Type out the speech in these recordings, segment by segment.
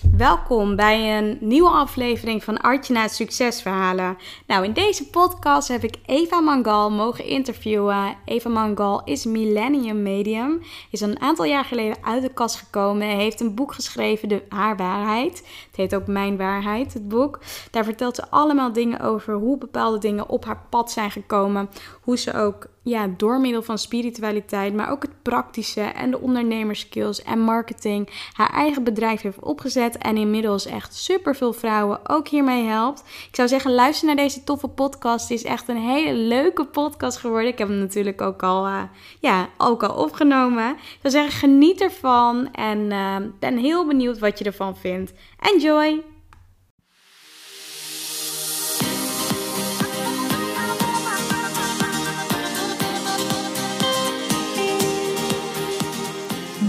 Welkom bij een nieuwe aflevering van Artjana's Succesverhalen. Nou, in deze podcast heb ik Eva Mangal mogen interviewen. Eva Mangal is Millennium Medium, is een aantal jaar geleden uit de kast gekomen, heeft een boek geschreven, de Haar Waarheid. Het heet ook Mijn Waarheid, het boek. Daar vertelt ze allemaal dingen over hoe bepaalde dingen op haar pad zijn gekomen, hoe ze ook ja, door middel van spiritualiteit, maar ook het praktische en de ondernemerskills en marketing haar eigen bedrijf heeft opgezet en inmiddels echt super veel vrouwen ook hiermee helpt. Ik zou zeggen, luister naar deze toffe podcast. Het is echt een hele leuke podcast geworden. Ik heb hem natuurlijk ook al, uh, ja, ook al opgenomen. Ik zou zeggen, geniet ervan en uh, ben heel benieuwd wat je ervan vindt. Enjoy!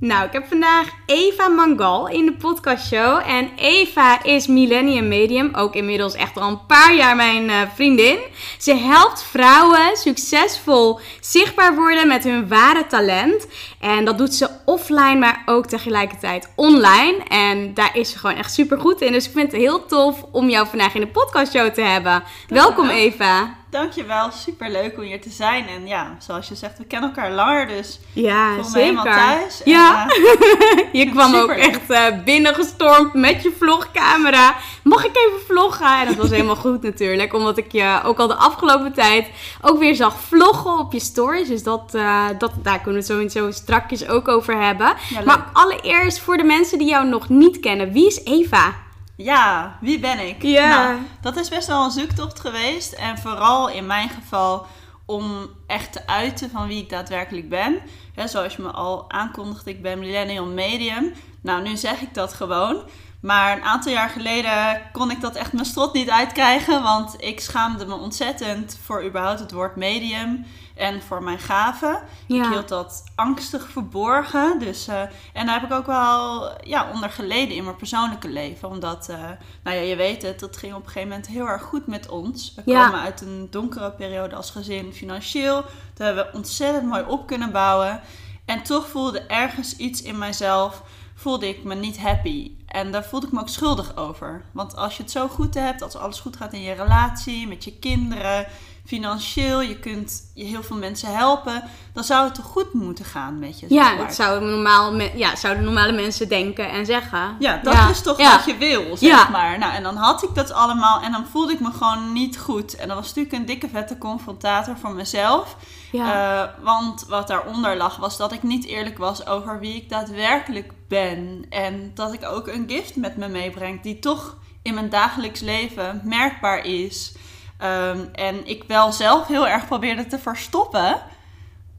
Nou, ik heb vandaag Eva Mangal in de podcastshow. En Eva is Millennium Medium, ook inmiddels echt al een paar jaar mijn uh, vriendin. Ze helpt vrouwen succesvol zichtbaar worden met hun ware talent. En dat doet ze offline, maar ook tegelijkertijd online. En daar is ze gewoon echt super goed in. Dus ik vind het heel tof om jou vandaag in de podcastshow te hebben. Welkom Eva. Dankjewel, super leuk om hier te zijn. En ja, zoals je zegt, we kennen elkaar langer, dus ja, ik voel me helemaal thuis. Ja, En, uh, je kwam ook superleuk. echt uh, binnengestormd met je vlogcamera. Mag ik even vloggen? En dat was helemaal goed natuurlijk, omdat ik je ook al de afgelopen tijd ook weer zag vloggen op je stories. Dus dat, uh, dat, daar kunnen we het sowieso strakjes ook over hebben. Ja, maar allereerst voor de mensen die jou nog niet kennen, wie is Eva? Ja, wie ben ik? Ja. Nou, dat is best wel een zoektocht geweest. En vooral in mijn geval om echt te uiten van wie ik daadwerkelijk ben. Zoals je me al aankondigde, ik ben millennial medium. Nou, nu zeg ik dat gewoon. Maar een aantal jaar geleden kon ik dat echt mijn strot niet uitkrijgen. Want ik schaamde me ontzettend voor überhaupt het woord medium. En voor mijn gaven. Ja. Ik hield dat angstig verborgen. Dus, uh, en daar heb ik ook wel ja, onder geleden in mijn persoonlijke leven. Omdat, uh, nou ja, je weet het, dat ging op een gegeven moment heel erg goed met ons. We Ja. komen uit een donkere periode als gezin financieel. Daar hebben we ontzettend mooi op kunnen bouwen. En toch voelde ergens iets in mijzelf, voelde ik me niet happy. En daar voelde ik me ook schuldig over. Want als je het zo goed hebt, als alles goed gaat in je relatie, met je kinderen, financieel, je kunt je heel veel mensen helpen, dan zou het toch goed moeten gaan met je. Ja, dat zouden, normaal, ja, zouden normale mensen denken en zeggen. Ja, dat Ja. is toch Ja. wat je wil, zeg Ja. maar. Nou, en dan had ik dat allemaal en dan voelde ik me gewoon niet goed. En dat was natuurlijk een dikke vette confrontator voor mezelf. Ja. Eh, want wat daaronder lag was dat ik niet eerlijk was over wie ik daadwerkelijk ben. En dat ik ook een gift met me meebreng die toch in mijn dagelijks leven merkbaar is. Ehm, en ik wel zelf heel erg probeerde te verstoppen.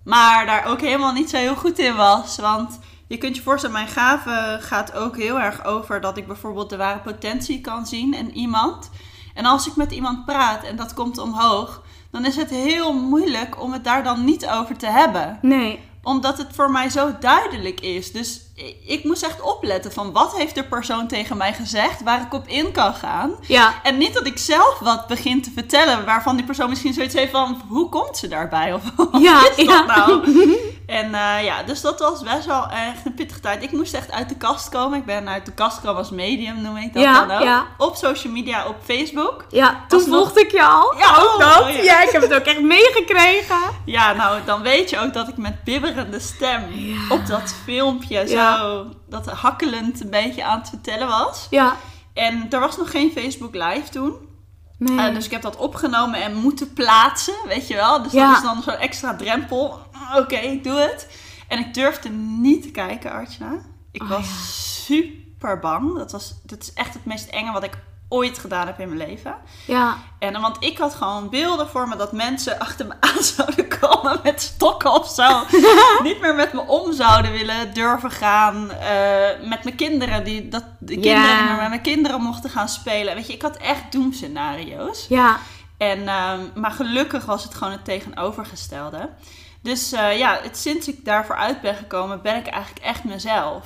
Maar daar ook helemaal niet zo heel goed in was. Want je kunt je voorstellen, mijn gave gaat ook heel erg over dat ik bijvoorbeeld de ware potentie kan zien in iemand. En als ik met iemand praat en dat komt omhoog, dan is het heel moeilijk om het daar dan niet over te hebben. Nee. Omdat het voor mij zo duidelijk is. Dus ik, moest echt opletten van wat heeft de persoon tegen mij gezegd waar ik op in kan gaan. Ja. En niet dat ik zelf wat begin te vertellen waarvan die persoon misschien zoiets heeft van hoe komt ze daarbij? Of wat Ja, is ja. dat nou? En eh, ja, dus dat was best wel echt een pittige tijd. Ik moest echt uit de kast komen. Ik ben uit de kast gekomen als medium, noem ik dat Ja, dan ook. ja. Op social media, op Facebook. Ja, toen nog- volgde ik je al. Ja, ook oh, dat. oh, ja. ja. ik heb het ook echt meegekregen. Ja, nou, dan weet je ook dat ik met bibberende stem op dat filmpje. Zo, dat hakkelend een beetje aan het vertellen was. Ja. En er was nog geen Facebook Live toen. Nee. Eh, dus ik heb dat opgenomen en moeten plaatsen, weet je wel. Dus Ja. dat is dan zo'n extra drempel. Oké, ik doe het. En ik durfde niet te kijken, Artjana. Ik Oh, was ja. super bang. Dat, was, dat is echt het meest enge wat ik ooit gedaan heb in mijn leven. Ja. En want ik had gewoon beelden voor me dat mensen achter me aan zouden komen met stokken of zo. niet meer met me om zouden willen durven gaan. eh, met mijn kinderen, die, dat de kinderen met mijn kinderen mochten gaan spelen. Weet je, ik had echt doemscenario's. Ja. En, ehm, maar gelukkig was het gewoon het tegenovergestelde. Dus eh, ja, het, sinds ik daarvoor uit ben gekomen, ben ik eigenlijk echt mezelf.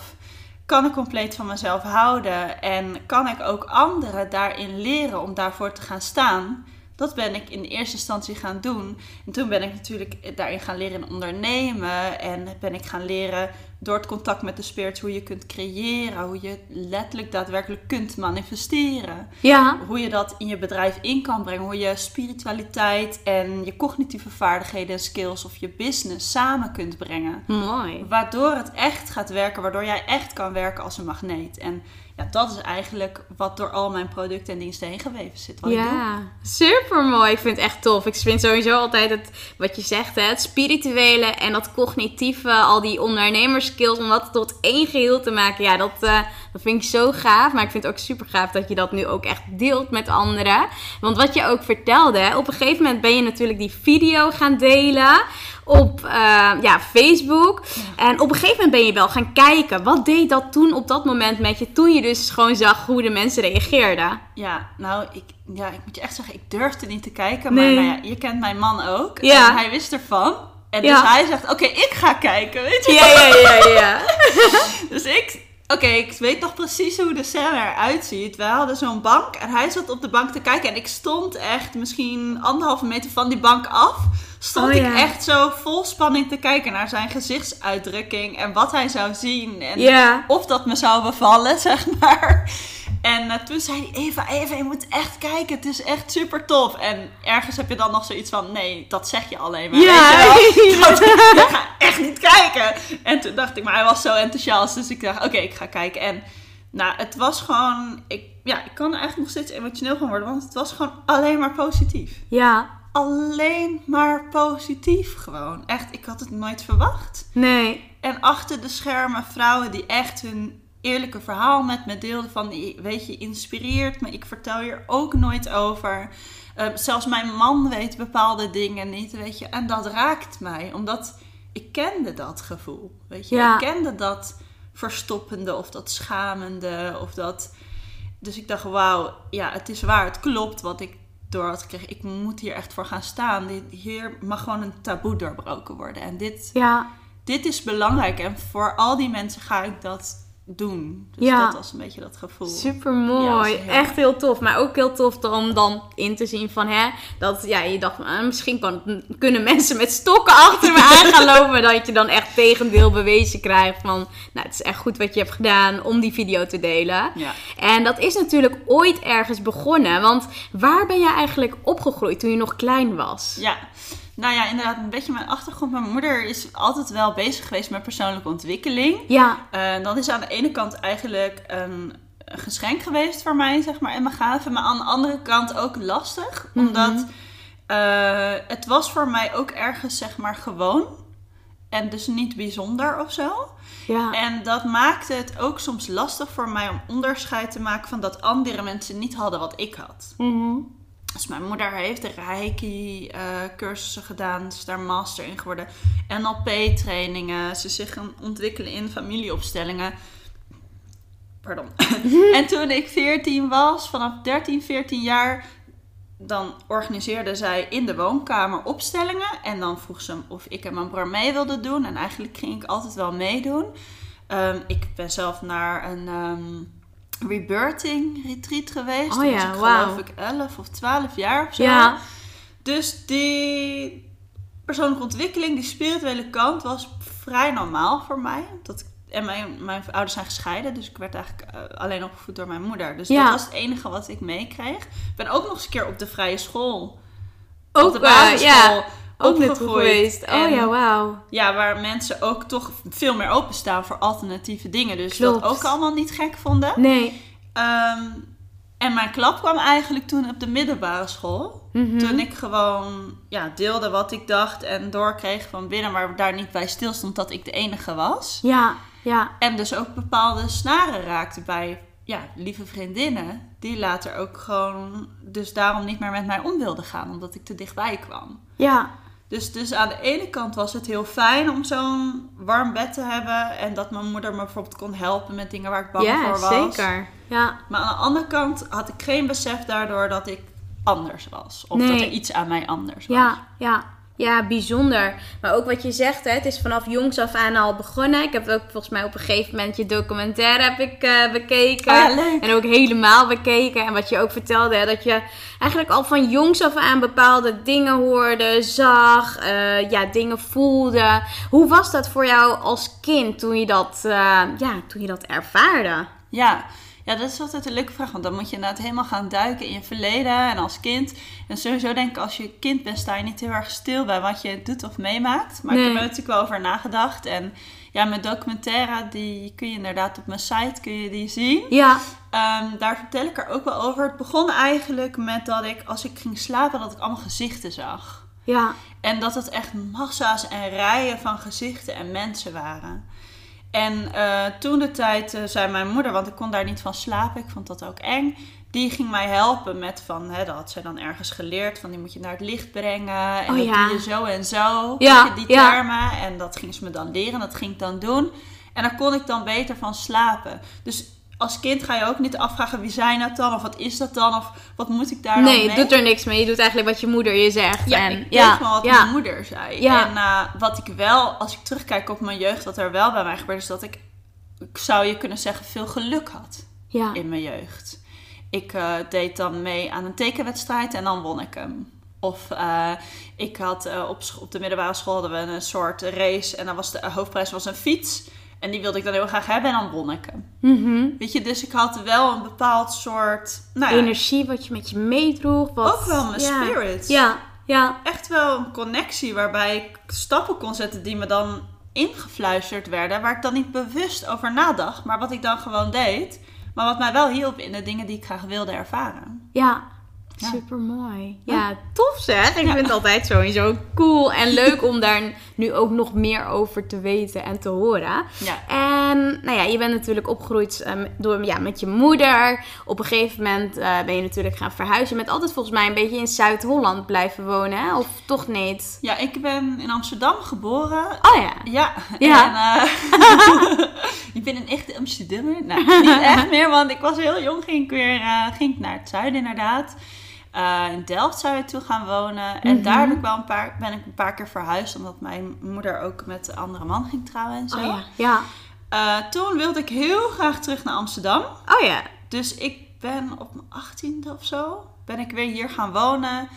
Kan ik compleet van mezelf houden en kan ik ook anderen daarin leren om daarvoor te gaan staan. Dat ben ik in eerste instantie gaan doen. En toen ben ik natuurlijk daarin gaan leren ondernemen. En ben ik gaan leren door het contact met de spirits hoe je kunt creëren. Hoe je letterlijk daadwerkelijk kunt manifesteren Ja. hoe je dat in je bedrijf in kan brengen. Hoe je spiritualiteit en je cognitieve vaardigheden en skills of je business samen kunt brengen. Mooi. Waardoor het echt gaat werken, waardoor jij echt kan werken als een magneet. En ja, dat is eigenlijk wat door al mijn producten en diensten heen geweven zit. Wat. Ja, super mooi. Ik vind het echt tof. Ik vind sowieso altijd het, wat je zegt, hè, het spirituele en dat cognitieve, al die ondernemerskills, om dat tot één geheel te maken. Ja, dat, eh, dat vind ik zo gaaf. Maar ik vind het ook super gaaf dat je dat nu ook echt deelt met anderen. Want wat je ook vertelde, op een gegeven moment ben je natuurlijk die video gaan delen op eh, ja, Facebook. En op een gegeven moment ben je wel gaan kijken. Wat deed dat toen op dat moment met je? Toen je dus gewoon zag hoe de mensen reageerden. Ja, nou, ik, ja, ik moet je echt zeggen, ik durfde niet te kijken. Maar Nee. nou ja, je kent mijn man ook. Ja. En hij wist ervan. En Ja. dus hij zegt, oké, ik ga kijken, weet je Ja, ja, ja, ja. Dus ik, oké, ik weet nog precies hoe de scène eruit ziet. We hadden zo'n bank en hij zat op de bank te kijken. En ik stond echt misschien anderhalve meter van die bank af. Stond Oh, ik ja. echt zo vol spanning te kijken naar zijn gezichtsuitdrukking. En wat hij zou zien. En Ja. of dat me zou bevallen, zeg maar. En eh, toen zei hij, Eva, Eva, je moet echt kijken. Het is echt super tof. En ergens heb je dan nog zoiets van, nee, dat zeg je alleen maar. Ja. Dat- ik ga echt niet kijken. En toen dacht ik, maar hij was zo enthousiast. Dus ik dacht, oké, ik ga kijken. En nou, het was gewoon, ik, ja, ik kan er eigenlijk nog steeds emotioneel van worden. Want het was gewoon alleen maar positief. Ja. Alleen maar positief gewoon. Echt, ik had het nooit verwacht. Nee. En achter de schermen vrouwen die echt hun eerlijke verhaal met me deelden. Van, weet je, inspireert me. Ik vertel hier ook nooit over. Eh, zelfs mijn man weet bepaalde dingen niet, weet je. En dat raakt mij, omdat ik kende dat gevoel, weet je. Ja. Ik kende dat verstoppende of dat schamende of dat... Dus ik dacht, wauw, ja, het is waar, het klopt wat ik door had gekregen. Ik moet hier echt voor gaan staan. Dit, hier mag gewoon een taboe doorbroken worden. En dit, Ja. dit is belangrijk. En voor al die mensen ga ik dat doen. Dus Ja. dat was een beetje dat gevoel. Super Ja, mooi. heel Echt heel tof. Maar ook heel tof om dan in te zien van hè. Dat ja, je dacht, ah, misschien kan, kunnen mensen met stokken achter me aan gaan lopen. Dat je dan echt tegendeel bewezen krijgt van. Nou, het is echt goed wat je hebt gedaan om die video te delen. Ja. En dat is natuurlijk ooit ergens begonnen. Want waar ben jij eigenlijk opgegroeid toen je nog klein was? Ja, nou ja, inderdaad, een beetje mijn achtergrond. Mijn moeder is altijd wel bezig geweest met persoonlijke ontwikkeling. Ja. Eh, dat is aan de ene kant eigenlijk een geschenk geweest voor mij, zeg maar, en mijn gaven. Maar aan de andere kant ook lastig. Omdat eh, het was voor mij ook ergens, zeg maar, gewoon. En dus niet bijzonder of zo. Ja. En dat maakte het ook soms lastig voor mij om onderscheid te maken van dat andere mensen niet hadden wat ik had. Mhm. Dus mijn moeder heeft de Reiki-cursussen gedaan. Ze is daar master in geworden. NLP-trainingen. Ze is zich gaan ontwikkelen in familieopstellingen. Pardon. en toen ik 14 was, vanaf 13, 14 jaar... dan organiseerde zij in de woonkamer opstellingen. En dan vroeg ze of ik en mijn broer mee wilden doen. En eigenlijk ging ik altijd wel meedoen. Ehm, ik ben zelf naar een... ehm, rebirthing retreat geweest. Oh ja, was ik geloof ik 11 of 12 jaar of zo. Ja. Dus die persoonlijke ontwikkeling, die spirituele kant was vrij normaal voor mij. Dat, en mijn, mijn ouders zijn gescheiden, dus ik werd eigenlijk eh, alleen opgevoed door mijn moeder. Dus Ja. dat was het enige wat ik meekreeg. Ik ben ook nog eens een keer op de vrije school, Ook, op de eh, basisschool, ja, ook naartoe geweest. Oh En ja, wauw. Ja, waar mensen ook toch veel meer openstaan voor alternatieve dingen. Dus Klopt. dat ook allemaal niet gek vonden. Nee. Ehm, En mijn klap kwam eigenlijk toen op de middelbare school. Mhm. Toen ik gewoon ja, deelde wat ik dacht en doorkreeg van binnen, maar daar niet bij stilstond dat ik de enige was. Ja, ja. En dus ook bepaalde snaren raakte bij ja, lieve vriendinnen, die later ook gewoon dus daarom niet meer met mij om wilden gaan, omdat ik te dichtbij kwam. Ja, Dus, dus aan de ene kant was het heel fijn om zo'n warm bed te hebben en dat mijn moeder me bijvoorbeeld kon helpen met dingen waar ik bang ja voor was. zeker. Ja, Maar aan de andere kant had ik geen besef daardoor dat ik anders was. Of Nee. dat er iets aan mij anders was. ja, ja. Ja, bijzonder. Maar ook wat je zegt, hè, het is vanaf jongs af aan al begonnen. Ik heb ook volgens mij op een gegeven moment je documentaire heb ik, eh, bekeken. Ja, leuk. En ook helemaal bekeken. En wat je ook vertelde, hè, dat je eigenlijk al van jongs af aan bepaalde dingen hoorde, zag, eh, ja, dingen voelde. Hoe was dat voor jou als kind toen je dat, eh, ja, toen je dat ervaarde? Ja. Ja, dat is altijd een leuke vraag. Want dan moet je inderdaad helemaal gaan duiken in je verleden en als kind. En sowieso denk ik, als je kind bent, sta je niet heel erg stil bij wat je doet of meemaakt. Maar ik heb er natuurlijk wel over nagedacht. En ja, mijn documentaire, die kun je inderdaad op mijn site kun je die zien. Ja, Ehm, daar vertel ik er ook wel over. Het begon eigenlijk met dat ik, als ik ging slapen, dat ik allemaal gezichten zag. ja, En dat het echt massa's en rijen van gezichten en mensen waren. En eh, toen de tijd eh, zei mijn moeder, want ik kon daar niet van slapen, ik vond dat ook eng. Die ging mij helpen met van, hè, dat had zij dan ergens geleerd, van die moet je naar het licht brengen. En Oh dat doe je zo en zo. Ja, je, die ja. termen. En dat ging ze me dan leren, dat ging ik dan doen. En daar kon ik dan beter van slapen. Dus als kind ga je ook niet afvragen, wie zijn dat dan? Of wat is dat dan? Of wat moet ik daar nee, mee? het doet er niks mee. Je doet eigenlijk wat je moeder je zegt. Ja, en, ik ja, gewoon wat ja. mijn moeder zei. Ja. En eh, wat ik wel, als ik terugkijk op mijn jeugd, wat er wel bij mij gebeurde, is dat ik, ik zou je kunnen zeggen, veel geluk had in mijn jeugd. Ik eh, deed dan mee aan een tekenwedstrijd en dan won ik hem. Of eh, ik had op, op de middelbare school hadden we een soort race en dan was de hoofdprijs was een fiets. En die wilde ik dan heel graag hebben en dan won ik hem. Mhm. Weet je, dus ik had wel een bepaald soort, nou ja, Energie wat je met je meedroeg. Wat, ook wel mijn ja. spirit. Ja, ja, echt wel een connectie waarbij ik stappen kon zetten die me dan ingefluisterd werden, waar ik dan niet bewust over nadacht, maar wat ik dan gewoon deed, maar wat mij wel hielp in de dingen die ik graag wilde ervaren. ja. Ja. Super mooi. Ja, tof zeg. Ik vind het altijd sowieso cool en leuk om daar nu ook nog meer over te weten en te horen. Ja. En nou ja, je bent natuurlijk opgegroeid eh, door, ja, met je moeder. Op een gegeven moment eh, ben je natuurlijk gaan verhuizen. Je bent altijd volgens mij een beetje in Zuid-Holland blijven wonen, hè? of toch niet? Ja, ik ben in Amsterdam geboren. Oh ja. Ja, Ja. en eh, ik ben een echte Amsterdammer. Nou, niet echt meer, want ik was heel jong, ging ik weer eh, ging ik naar het zuiden inderdaad. Eh, in Delft zou ik toe gaan wonen. En Mhm. daar heb ik wel een paar, ben ik een paar keer verhuisd, omdat mijn moeder ook met een andere man ging trouwen en zo. Oh ja. Ja. Eh, toen wilde ik heel graag terug naar Amsterdam. Oh ja. Dus ik ben op mijn achttiende of zo, ben ik weer hier gaan wonen.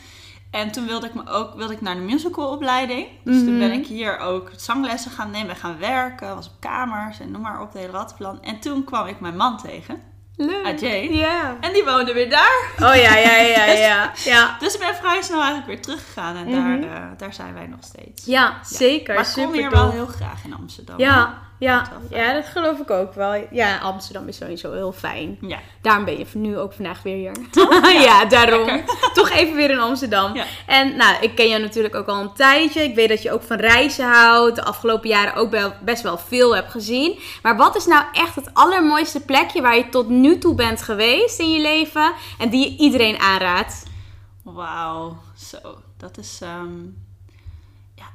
En toen wilde ik me ook wilde ik naar de musicalopleiding. Dus toen ben Mhm. ik hier ook zanglessen gaan nemen en gaan werken. Was op kamers en noem maar op, de hele rattenplan. En toen kwam ik mijn man tegen, Leuk. Ajay. Ja. En die woonde weer daar. Oh ja, ja, ja, ja. Ja, Dus ik ben vrij snel eigenlijk weer teruggegaan. En Mhm. daar, eh, daar zijn wij nog steeds. ja zeker. maar ik kom hier wel heel graag in Amsterdam. Ja, ja, ja, dat geloof ik ook wel. Ja, Amsterdam is sowieso heel fijn. Ja. Daarom ben je nu ook vandaag weer hier. ja, daarom. Toch even weer in Amsterdam. Ja. En nou, ik ken je natuurlijk ook al een tijdje. Ik weet dat je ook van reizen houdt. De afgelopen jaren ook best wel veel hebt gezien. Maar wat is nou echt het allermooiste plekje waar je tot nu toe bent geweest in je leven? En die je iedereen aanraadt? Wauw, zo. Dat is. ehm,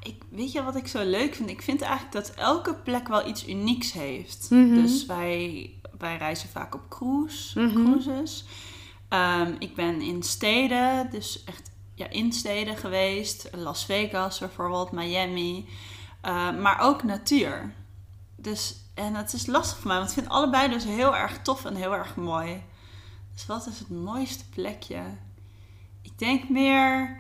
ik, weet je wat ik zo leuk vind? Ik vind eigenlijk dat elke plek wel iets unieks heeft. Mhm. Dus wij, wij reizen vaak op cruise, Mhm. cruises. Ehm, ik ben in steden, dus echt ja, in steden geweest. Las Vegas bijvoorbeeld, Miami. Eh, maar ook natuur. Dus, en het is lastig voor mij, want ik vind allebei dus heel erg tof en heel erg mooi. Dus wat is het mooiste plekje? Ik denk meer.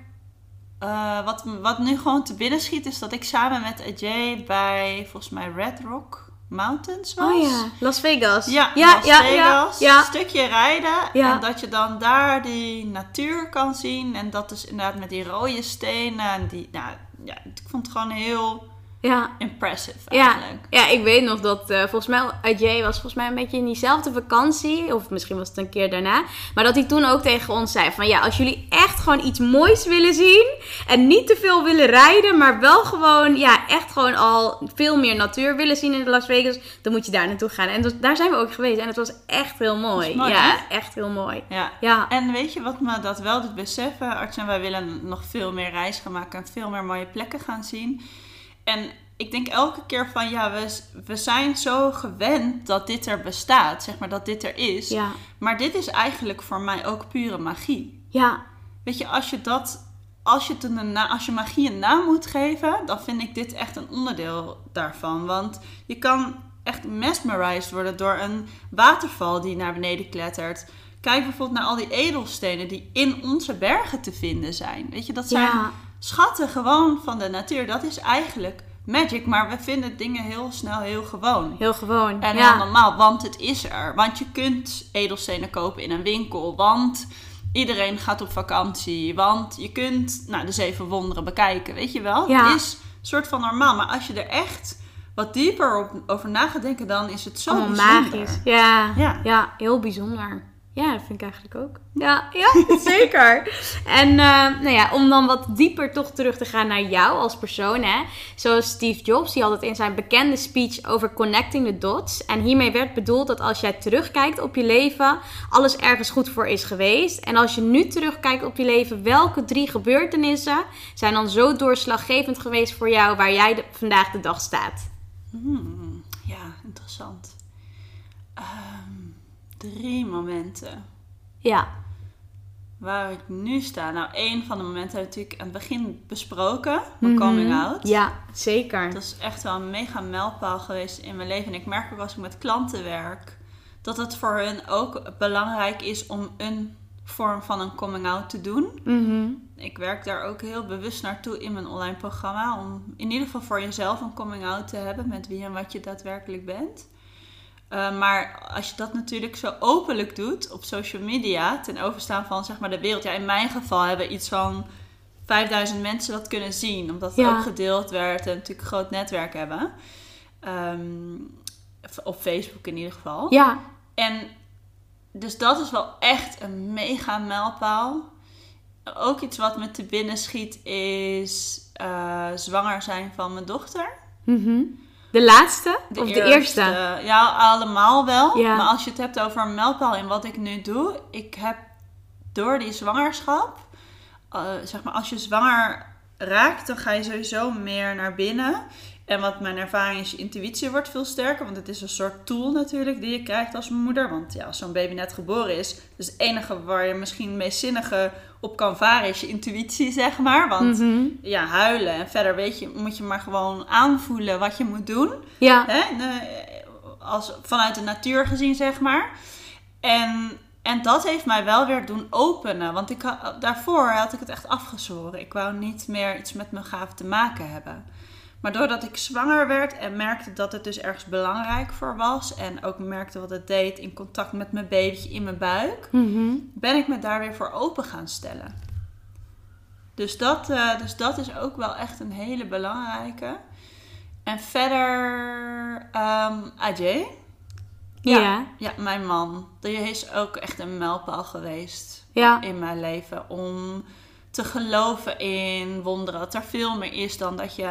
Eh, wat, wat nu gewoon te binnen schiet, is dat ik samen met Ajay bij volgens mij Red Rock Mountains was. Oh ja, Las Vegas. Ja, ja, Las ja, Vegas. ja, Een stukje rijden. En dat je dan daar die natuur kan zien. En dat is inderdaad met die rode stenen. En die, nou, ja, ik vond het gewoon heel Ja. impressive eigenlijk. ja, ik weet nog dat eh, volgens mij Ajay was volgens mij een beetje in diezelfde vakantie. Of misschien was het een keer daarna. Maar dat hij toen ook tegen ons zei van ja, als jullie echt gewoon iets moois willen zien. En niet te veel willen rijden. Maar wel gewoon, ja, echt gewoon al veel meer natuur willen zien in Las Vegas. Dan moet je daar naartoe gaan. En dus, daar zijn we ook geweest. En het was echt heel mooi. Ja, hè? echt heel mooi. Ja. Ja, En weet je wat me dat wel doet beseffen? Arts en wij willen nog veel meer reis gaan maken en veel meer mooie plekken gaan zien. En ik denk elke keer van ja, we, we zijn zo gewend dat dit er bestaat, zeg maar dat dit er is. ja, Maar dit is eigenlijk voor mij ook pure magie. ja, Weet je, als je dat, als je, een na, als je magie een naam moet geven, dan vind ik dit echt een onderdeel daarvan. Want je kan echt mesmerized worden door een waterval die naar beneden klettert. Kijk bijvoorbeeld naar al die edelstenen die in onze bergen te vinden zijn. Weet je, dat zijn ja, schatten gewoon van de natuur. Dat is eigenlijk magic, maar we vinden dingen heel snel heel gewoon. heel gewoon. En ja. heel normaal, want het is er. Want je kunt edelstenen kopen in een winkel. Want iedereen gaat op vakantie. Want je kunt nou, de zeven wonderen bekijken. Weet je wel? Ja. Het is een soort van normaal. Maar als je er echt wat dieper op, over na gaat denken, dan is het zo Allemaal bijzonder. magisch. Ja, Ja. ja. heel bijzonder. Ja, dat vind ik eigenlijk ook. Ja, ja zeker. En eh, nou ja, om dan wat dieper toch terug te gaan naar jou als persoon. Hè? Zoals Steve Jobs, die had het in zijn bekende speech over connecting the dots. En hiermee werd bedoeld dat als jij terugkijkt op je leven, alles ergens goed voor is geweest. En als je nu terugkijkt op je leven, welke drie gebeurtenissen zijn dan zo doorslaggevend geweest voor jou waar jij de- vandaag de dag staat? Hmm, ja, interessant. Ehm, drie momenten. Ja, Waar ik nu sta. Nou, één van de momenten heb ik natuurlijk aan het begin besproken. Mijn coming out. Ja zeker. Dat is echt wel een mega mijlpaal geweest in mijn leven. En ik merk ook als ik met klanten werk, dat het voor hun ook belangrijk is om een vorm van een coming out te doen. Mhm. Ik werk daar ook heel bewust naartoe in mijn online programma. Om in ieder geval voor jezelf een coming out te hebben met wie en wat je daadwerkelijk bent. Uh, maar als je dat natuurlijk zo openlijk doet op social media, ten overstaan van zeg maar de wereld. Ja, in mijn geval hebben iets van 5000 mensen dat kunnen zien, omdat het Ja. ook gedeeld werd en natuurlijk een groot netwerk hebben. Um, op Facebook in ieder geval. Ja, En dus dat is wel echt een mega mijlpaal. Ook iets wat me te binnen schiet is uh, zwanger zijn van mijn dochter. Mhm. De laatste of de eerste? Ja, allemaal wel. Ja. Maar als je het hebt over een mijlpaal in wat ik nu doe. Ik heb door die zwangerschap, uh, zeg maar als je zwanger raakt, dan ga je sowieso meer naar binnen. En wat mijn ervaring is, je intuïtie wordt veel sterker. Want het is een soort tool natuurlijk die je krijgt als moeder. Want ja, als zo'n baby net geboren is, dus het enige waar je misschien het meest zinnige op kan varen is je intuïtie, zeg maar. Want Mhm. ja, huilen en verder weet je, moet je maar gewoon aanvoelen wat je moet doen. Ja, Hè? Als, vanuit de natuur gezien, zeg maar. En, en dat heeft mij wel weer doen openen. Want ik, daarvoor had ik het echt afgezworen. Ik wou niet meer iets met mijn gaaf te maken hebben. Maar doordat ik zwanger werd en merkte dat het dus ergens belangrijk voor was. En ook merkte wat het deed in contact met mijn babytje in mijn buik. Mhm. Ben ik me daar weer voor open gaan stellen. Dus dat, eh, dus dat is ook wel echt een hele belangrijke. En verder, ehm Ajay. ja. Ja, mijn man. Die is ook echt een mijlpaal geweest Ja. in mijn leven. Om te geloven in wonderen. Dat er veel meer is dan dat je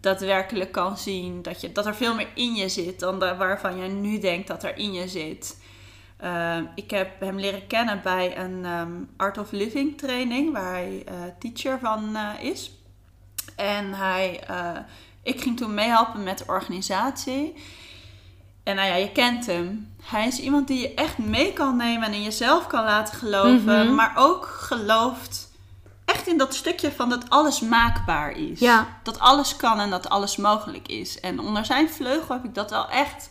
daadwerkelijk kan zien. Dat, je, dat er veel meer in je zit dan da- waarvan je nu denkt dat er in je zit. Ehm, ik heb hem leren kennen bij een ehm, Art of Living training. Waar hij eh, teacher van eh, is. En hij, eh, ik ging toen meehelpen met de organisatie. En nou ja, je kent hem. Hij is iemand die je echt mee kan nemen en in jezelf kan laten geloven. Mhm. Maar ook gelooft echt in dat stukje van dat alles maakbaar is. Ja. Dat alles kan en dat alles mogelijk is. En onder zijn vleugel heb ik dat wel echt...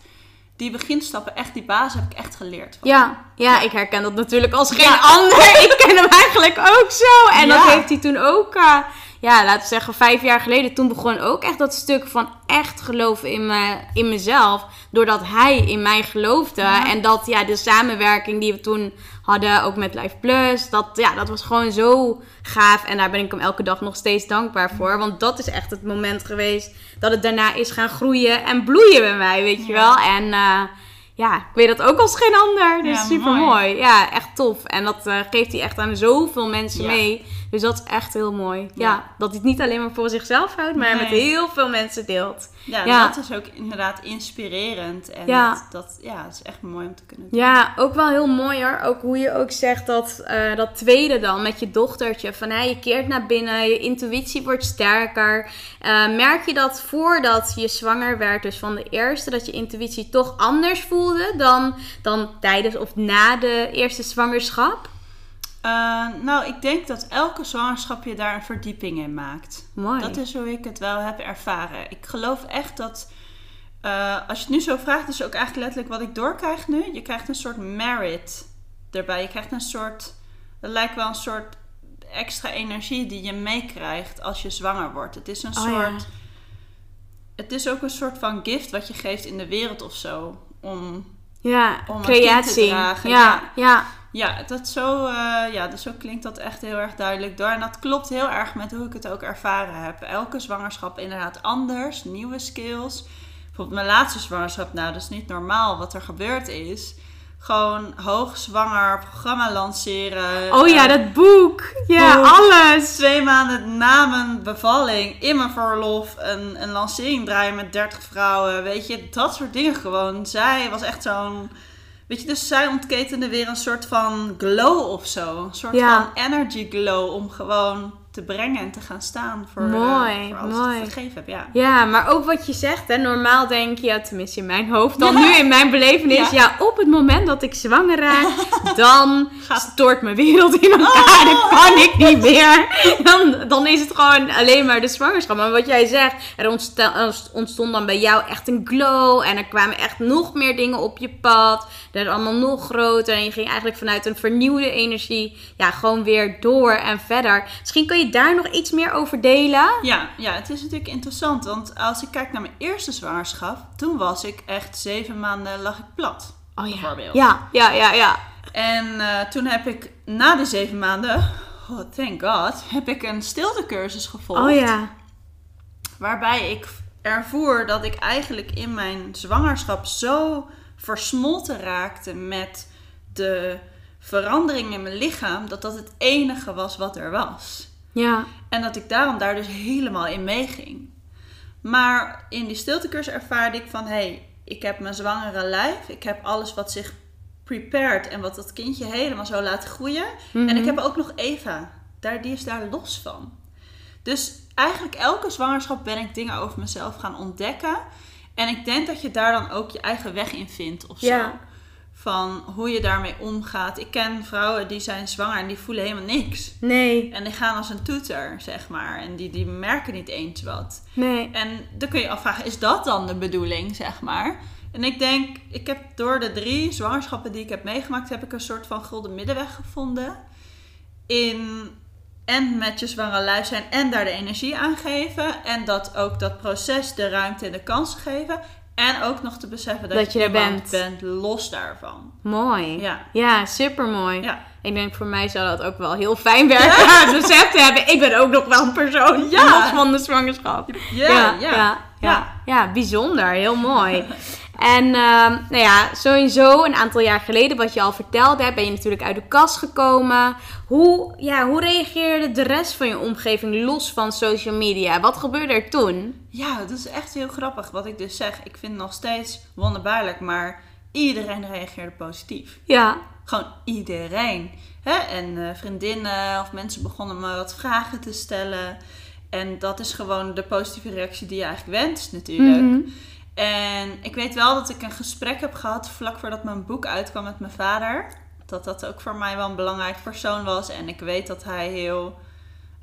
Die beginstappen, echt die basis heb ik echt geleerd. van. Ja, ja, ik herken dat natuurlijk als geen Ja. ander. Ik ken hem eigenlijk ook zo. En dat heeft hij toen ook, eh, ja, laten we zeggen vijf jaar geleden. Toen begon ook echt dat stuk van echt geloven in, me, in mezelf. Doordat hij in mij geloofde. Ja. En dat, ja, de samenwerking die we toen hadden. Ook met Life Plus. Dat, ja, dat was gewoon zo gaaf. En daar ben ik hem elke dag nog steeds dankbaar voor. Want dat is echt het moment geweest dat het daarna is gaan groeien en bloeien bij mij, weet je wel. En eh, ja, ik weet dat ook als geen ander. Dus Ja, super mooi. Ja, echt tof. En dat eh, geeft hij echt aan zoveel mensen Ja. mee. Dus dat is echt heel mooi. Ja, dat hij het niet alleen maar voor zichzelf houdt, maar met heel veel mensen deelt. Ja, Ja. dat is ook inderdaad inspirerend. En Ja. dat, dat, ja, is echt mooi om te kunnen doen. Ja, ook wel heel mooi hoor. Ook hoe je ook zegt dat, eh, dat tweede dan met je dochtertje. Van hey, je keert naar binnen, je intuïtie wordt sterker. Eh, merk je dat voordat je zwanger werd, dus van de eerste, dat je intuïtie toch anders voelde dan, dan tijdens of na de eerste zwangerschap? Eh, nou, ik denk dat elke zwangerschap je daar een verdieping in maakt. Mooi. Dat is hoe ik het wel heb ervaren. Ik geloof echt dat, eh, als je het nu zo vraagt, is ook eigenlijk letterlijk wat ik doorkrijg nu. Je krijgt een soort merit erbij. Je krijgt een soort, het lijkt wel een soort extra energie die je meekrijgt als je zwanger wordt. Het is een Oh, ja. soort, het is ook een soort van gift wat je geeft in de wereld of zo. Om Ja, Om een kind te creatie. dragen, ja, ja. ja. Ja, dat zo, eh, ja, dus zo klinkt dat echt heel erg duidelijk door. En dat klopt heel erg met hoe ik het ook ervaren heb. Elke zwangerschap inderdaad anders, nieuwe skills. Bijvoorbeeld mijn laatste zwangerschap, nou, dat is niet normaal wat er gebeurd is. Gewoon hoogzwanger, programma lanceren. Oh ja, Eh, dat boek. Ja, boek. alles. Twee maanden na mijn bevalling, in mijn verlof, een, een lancering draaien met 30 vrouwen. Weet je, dat soort dingen gewoon. Zij was echt zo'n. Weet je, dus zij ontketende weer een soort van glow of zo. Een soort Ja. van energy glow om gewoon te brengen en te gaan staan voor, eh, voor alles mooi. wat ik gegeven heb. Ja. Ja, maar ook wat je zegt, hè, normaal denk je, ja, tenminste in mijn hoofd, dan Ja. nu in mijn belevenis, ja. Ja. op het moment dat ik zwanger raak, dan Gaat- stort mijn wereld in elkaar, Oh. dan kan ik niet meer. Dan, dan is het gewoon alleen maar de zwangerschap. Maar wat jij zegt, er ontstond dan bij jou echt een glow en er kwamen echt nog meer dingen op je pad. Dat allemaal nog groter en je ging eigenlijk vanuit een vernieuwde energie, ja, gewoon weer door en verder. Misschien kun je daar nog iets meer over delen? Ja, ja, het is natuurlijk interessant. Want als ik kijk naar mijn eerste zwangerschap, toen was ik echt zeven maanden lag ik plat. Oh ja. Bijvoorbeeld. Ja, ja, ja, ja. En eh, toen heb ik na de zeven maanden, oh, thank god, heb ik een stiltecursus gevolgd. Oh ja. Waarbij ik ervoer dat ik eigenlijk in mijn zwangerschap zo versmolten raakte met de verandering in mijn lichaam, dat dat het enige was wat er was. Ja. En dat ik daarom daar dus helemaal in meeging. Maar in die stiltecursus ervaarde ik van... hé, hey, ik heb mijn zwangere lijf. Ik heb alles wat zich prepared en wat dat kindje helemaal zo laat groeien. En ik heb ook nog Eva. Daar, die is daar los van. Dus eigenlijk elke zwangerschap ben ik dingen over mezelf gaan ontdekken. En ik denk dat je daar dan ook je eigen weg in vindt of zo. Ja. Van hoe je daarmee omgaat. Ik ken vrouwen die zijn zwanger en die voelen helemaal niks. Nee. En die gaan als een toeter, zeg maar. En die, die merken niet eens wat. Nee. En dan kun je afvragen, is dat dan de bedoeling, zeg maar? En ik denk, ik heb door de drie zwangerschappen die ik heb meegemaakt, heb ik een soort van gulden middenweg gevonden. In en met je zwangere lijf zijn en daar de energie aan geven. En dat ook dat proces de ruimte en de kansen geven. En ook nog te beseffen dat, Dat je er bent. los daarvan. Mooi. Ja. Ja, super mooi. Ja. Ik denk voor mij zou dat ook wel heel fijn werken. Ja. besef te hebben. Ik ben ook nog wel een persoon. Ja. Los van de zwangerschap. Ja. ja, Ja. ja, bijzonder. Heel mooi. En ehm, nou ja, sowieso een aantal jaar geleden, wat je al vertelde, hè, ben je natuurlijk uit de kast gekomen. Hoe, ja, hoe reageerde de rest van je omgeving los van social media? Wat gebeurde er toen? Ja, dat is echt heel grappig wat ik dus zeg. Ik vind het nog steeds wonderbaarlijk, maar iedereen reageerde positief. Ja, Gewoon iedereen. Hè? En eh, vriendinnen of mensen begonnen me wat vragen te stellen. En dat is gewoon de positieve reactie die je eigenlijk wenst natuurlijk. Mhm. En ik weet wel dat ik een gesprek heb gehad vlak voordat mijn boek uitkwam met mijn vader. Dat dat ook voor mij wel een belangrijk persoon was. En ik weet dat hij heel...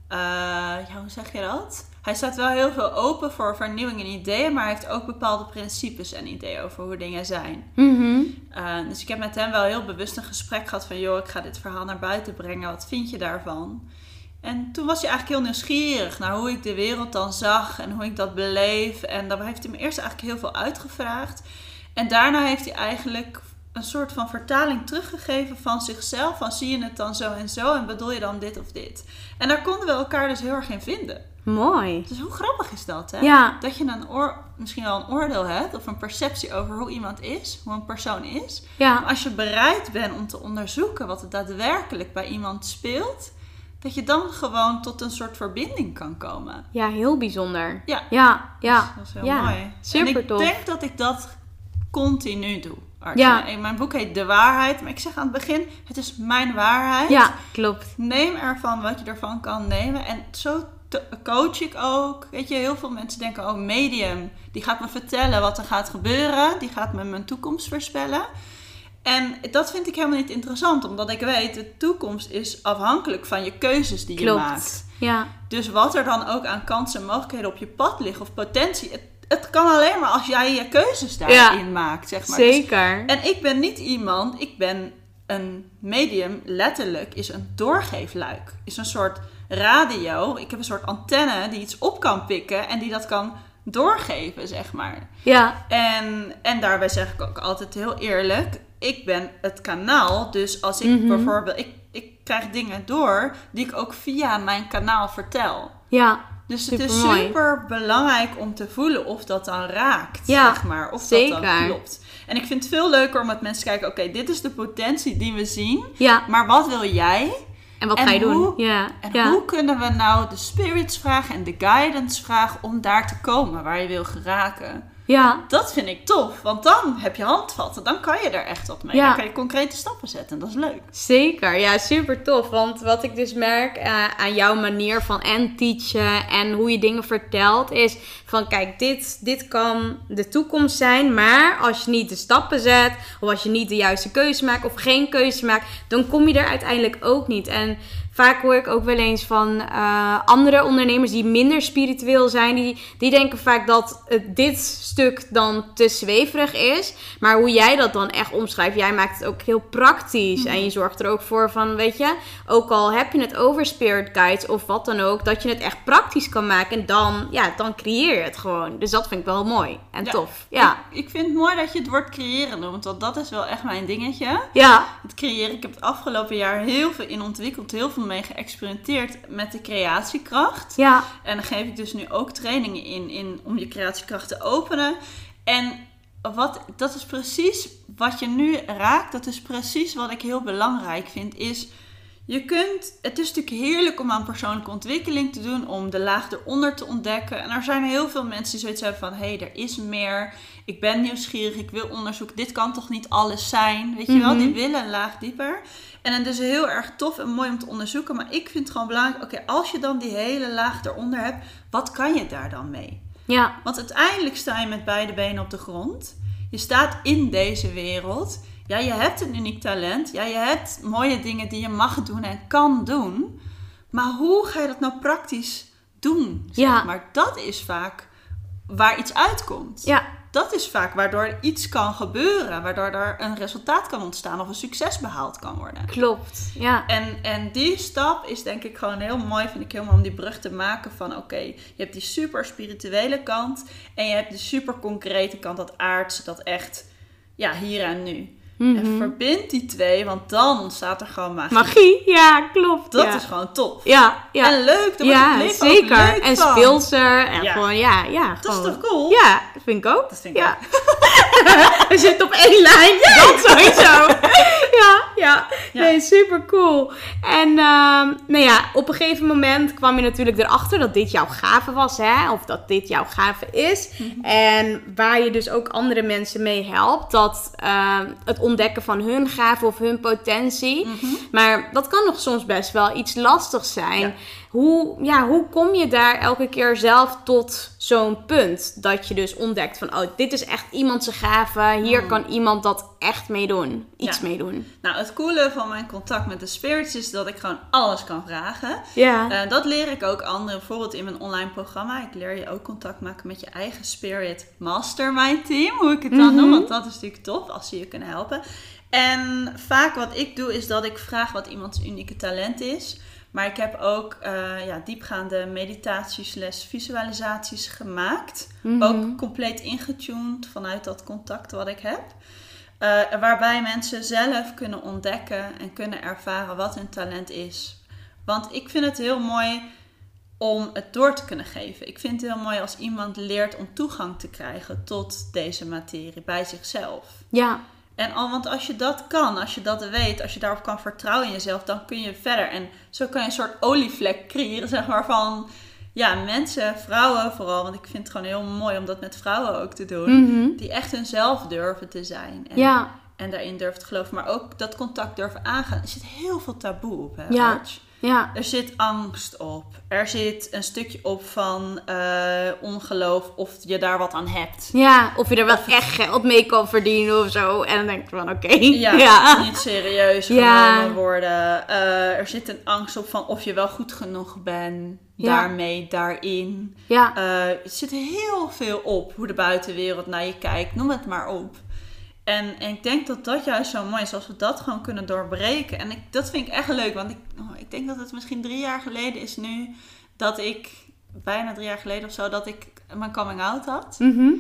eh, ja, hoe zeg je dat? Hij staat wel heel veel open voor vernieuwing en ideeën. Maar hij heeft ook bepaalde principes en ideeën over hoe dingen zijn. Mhm. Uh, dus ik heb met hem wel heel bewust een gesprek gehad van... joh, ik ga dit verhaal naar buiten brengen. Wat vind je daarvan? En toen was hij eigenlijk heel nieuwsgierig naar hoe ik de wereld dan zag... en hoe ik dat beleef. En daar heeft hij me eerst eigenlijk heel veel uitgevraagd. En daarna heeft hij eigenlijk een soort van vertaling teruggegeven van zichzelf. Van zie je het dan zo en zo en bedoel je dan dit of dit. En daar konden we elkaar dus heel erg in vinden. Mooi. Dus hoe grappig is dat, hè? Ja. Dat je oor, misschien wel een oordeel hebt of een perceptie over hoe iemand is, hoe een persoon is. Ja. Maar als je bereid bent om te onderzoeken wat er daadwerkelijk bij iemand speelt, dat je dan gewoon tot een soort verbinding kan komen. Ja, heel bijzonder. Ja. Ja, ja. Dat is heel ja. mooi. Super en ik tof. denk dat ik dat continu doe. Ja. En Mijn boek heet De Waarheid, maar ik zeg aan het begin, het is mijn waarheid. Ja, klopt. Neem ervan wat je ervan kan nemen. En zo coach ik ook. Weet je, heel veel mensen denken, oh, medium, die gaat me vertellen wat er gaat gebeuren. Die gaat me mijn toekomst voorspellen. En dat vind ik helemaal niet interessant, omdat ik weet, de toekomst is afhankelijk van je keuzes die je Klopt. maakt. Ja. Dus wat er dan ook aan kansen en mogelijkheden op je pad liggen of potentie, het, het kan alleen maar als jij je keuzes daarin maakt, zeg maar. Dus- Zeker. en ik ben niet iemand, ik ben een medium, letterlijk, is een doorgeefluik. Is een soort radio. Ik heb een soort antenne die iets op kan pikken en die dat kan doorgeven, zeg maar. Ja. En, en daarbij zeg ik ook altijd heel eerlijk, ik ben het kanaal. Dus als ik Mhm. bijvoorbeeld, ik, ik krijg dingen door die ik ook via mijn kanaal vertel. Ja. Dus het is super belangrijk om te voelen of dat dan raakt, Ja, zeg maar. Of dat dan klopt. En ik vind het veel leuker om met mensen te kijken, oké, dit is de potentie die we zien. Ja. Maar wat wil jij? En wat En ga je doen? Ja. En ja. hoe kunnen we nou de spirits vragen en de guidance vragen om daar te komen waar je wil geraken? Ja. Dat vind ik tof, want dan heb je handvatten. Dan kan je er echt op mee. Ja. Dan kan je concrete stappen zetten. En dat is leuk. Zeker, ja, super tof. Want wat ik dus merk eh, aan jouw manier van en teachen en hoe je dingen vertelt, is van kijk, dit, dit kan de toekomst zijn, maar als je niet de stappen zet, of als je niet de juiste keuze maakt, of geen keuze maakt, dan kom je er uiteindelijk ook niet. En vaak hoor ik ook wel eens van eh, andere ondernemers die minder spiritueel zijn, die, die denken vaak dat het, dit stuk dan te zweverig is. Maar hoe jij dat dan echt omschrijft, jij maakt het ook heel praktisch. En je zorgt er ook voor van, weet je, ook al heb je het over spirit guides of wat dan ook, dat je het echt praktisch kan maken. En dan, ja, dan creëer je het gewoon. Dus dat vind ik wel mooi en Ja. tof. Ja. Ik, ik vind het mooi dat je het woord creëren noemt, want dat is wel echt mijn dingetje. Ja. Het creëren, ik heb het afgelopen jaar heel veel in ontwikkeld, heel veel mee geëxperimenteerd met de creatiekracht. Ja. En dan geef ik dus nu ook trainingen in, in om je creatiekracht te openen. En wat, dat is precies wat je nu raakt. Dat is precies wat ik heel belangrijk vind. Is je kunt, het is natuurlijk heerlijk om aan persoonlijke ontwikkeling te doen, om de laag eronder te ontdekken. En er zijn heel veel mensen die zoiets hebben van: hé, hey, er is meer. Ik ben nieuwsgierig, ik wil onderzoeken. Dit kan toch niet alles zijn? Weet je wel, Mhm. die willen een laag dieper. En het is heel erg tof en mooi om te onderzoeken. Maar ik vind het gewoon belangrijk: oké, als je dan die hele laag eronder hebt, wat kan je daar dan mee? Ja. Want uiteindelijk sta je met beide benen op de grond. Je staat in deze wereld. Ja, je hebt een uniek talent. Ja, je hebt mooie dingen die je mag doen en kan doen. Maar hoe ga je dat nou praktisch doen? Zeg Ja. Maar dat is vaak waar iets uitkomt. Ja. Dat is vaak waardoor iets kan gebeuren. Waardoor er een resultaat kan ontstaan of een succes behaald kan worden. Klopt. Ja. En, en die stap is denk ik gewoon heel mooi, vind ik heel mooi om die brug te maken van oké, je hebt die super spirituele kant en je hebt de super concrete kant, dat aardse, dat echt, ja, hier en nu. Mhm. En verbind die twee, want dan ontstaat er gewoon magie. Magie. Ja, klopt. Dat ja. is gewoon tof. Ja. Ja. En leuk, daar wordt ja, het leven zeker. leuk en speelser. En Ja. gewoon, ja, ja. Dat is gewoon. toch cool? Ja, dat vind ik ook. Dat vind ik ja. We zitten op één lijn. dat sowieso. ja, ja. Ja. Nee, super cool. En ehm, nou ja, op een gegeven moment kwam je natuurlijk erachter dat dit jouw gave was, hè? Of dat dit jouw gave is. Mhm. En waar je dus ook andere mensen mee helpt. Dat ehm, het ontdekken van hun gave of hun potentie. Mhm. Maar dat kan nog soms best wel iets lastig zijn. Ja. Hoe, ja, hoe kom je daar elke keer zelf tot zo'n punt? Dat je dus ontdekt van, oh, dit is echt iemand zijn gave. Hier kan iemand dat echt mee doen. Iets Mm. Ja. mee doen. Nou, het coole van mijn contact met de spirits is dat ik gewoon alles kan vragen. Ja. Eh, dat leer ik ook anderen, bijvoorbeeld in mijn online programma. Ik leer je ook contact maken met je eigen Spirit Mastermind team, hoe ik het dan Mhm. noem. Want dat is natuurlijk tof als ze je kunnen helpen. En vaak wat ik doe is dat ik vraag wat iemands unieke talent is. Maar ik heb ook eh, ja, diepgaande meditaties, les, visualisaties gemaakt. Mhm. Ook compleet ingetuned vanuit dat contact wat ik heb. Eh, waarbij mensen zelf kunnen ontdekken en kunnen ervaren wat hun talent is. Want ik vind het heel mooi om het door te kunnen geven. Ik vind het heel mooi als iemand leert om toegang te krijgen tot deze materie bij zichzelf. Ja. En al, want als je dat kan, als je dat weet, als je daarop kan vertrouwen in jezelf, dan kun je verder. En zo kan je een soort olievlek creëren, zeg maar, van ja, mensen, vrouwen vooral. Want ik vind het gewoon heel mooi om dat met vrouwen ook te doen. Mhm. Die echt hunzelf durven te zijn. En, Ja. en daarin durven te geloven. Maar ook dat contact durven aangaan. Er zit heel veel taboe op, hè, Ja. Arch? Ja. Er zit angst op. Er zit een stukje op van eh, ongeloof of je daar wat aan hebt. Ja, of je er wel echt geld mee kan verdienen of zo. En dan denk ik van, oké. Ja, Ja. niet serieus Ja. genomen worden. Eh, er zit een angst op van of je wel goed genoeg bent. Ja. Daarmee, daarin. Ja. Eh, er zit heel veel op hoe de buitenwereld naar je kijkt. Noem het maar op. En, en ik denk dat dat juist zo mooi is als we dat gewoon kunnen doorbreken. En ik, dat vind ik echt leuk, want ik, oh, ik denk dat het misschien drie jaar geleden is nu dat ik, bijna drie jaar geleden of zo, dat ik mijn coming out had. Mhm.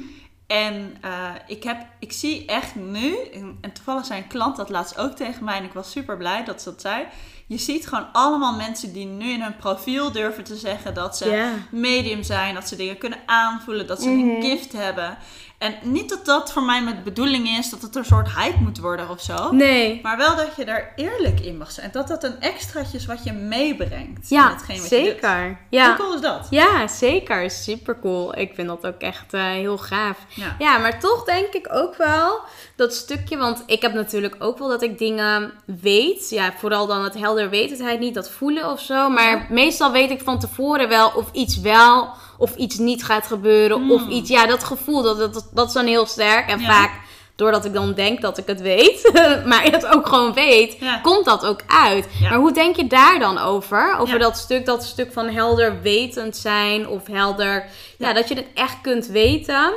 En eh, ik, heb, ik zie echt nu, en, en toevallig zei een klant dat laatst ook tegen mij en ik was super blij dat ze dat zei. Je ziet gewoon allemaal mensen die nu in hun profiel durven te zeggen dat ze medium zijn, dat ze dingen kunnen aanvoelen, dat ze Mhm. een gift hebben. En niet dat dat voor mij met bedoeling is dat het een soort hype moet worden of zo. Nee. Maar wel dat je daar eerlijk in mag zijn. Dat dat een extraatje is wat je meebrengt. in Ja, hetgeen wat je doet. zeker. Hoe Ja. cool is dat? ja, zeker. Super cool. Ik vind dat ook echt eh, heel gaaf. Ja. Ja, maar toch denk ik ook wel dat stukje, want ik heb natuurlijk ook wel dat ik dingen weet. Ja, vooral dan het helder wetendheid, niet dat voelen of zo. Maar meestal weet ik van tevoren wel of iets wel of iets niet gaat gebeuren. Of iets, ja, dat gevoel, dat, dat, dat is dan heel sterk. En Ja. vaak, doordat ik dan denk dat ik het weet, maar het ook gewoon weet, Ja. komt dat ook uit. Ja. Maar hoe denk je daar dan over? Over Ja. dat stuk, dat stuk van helder wetend zijn of helder, Ja. dat je het echt kunt weten.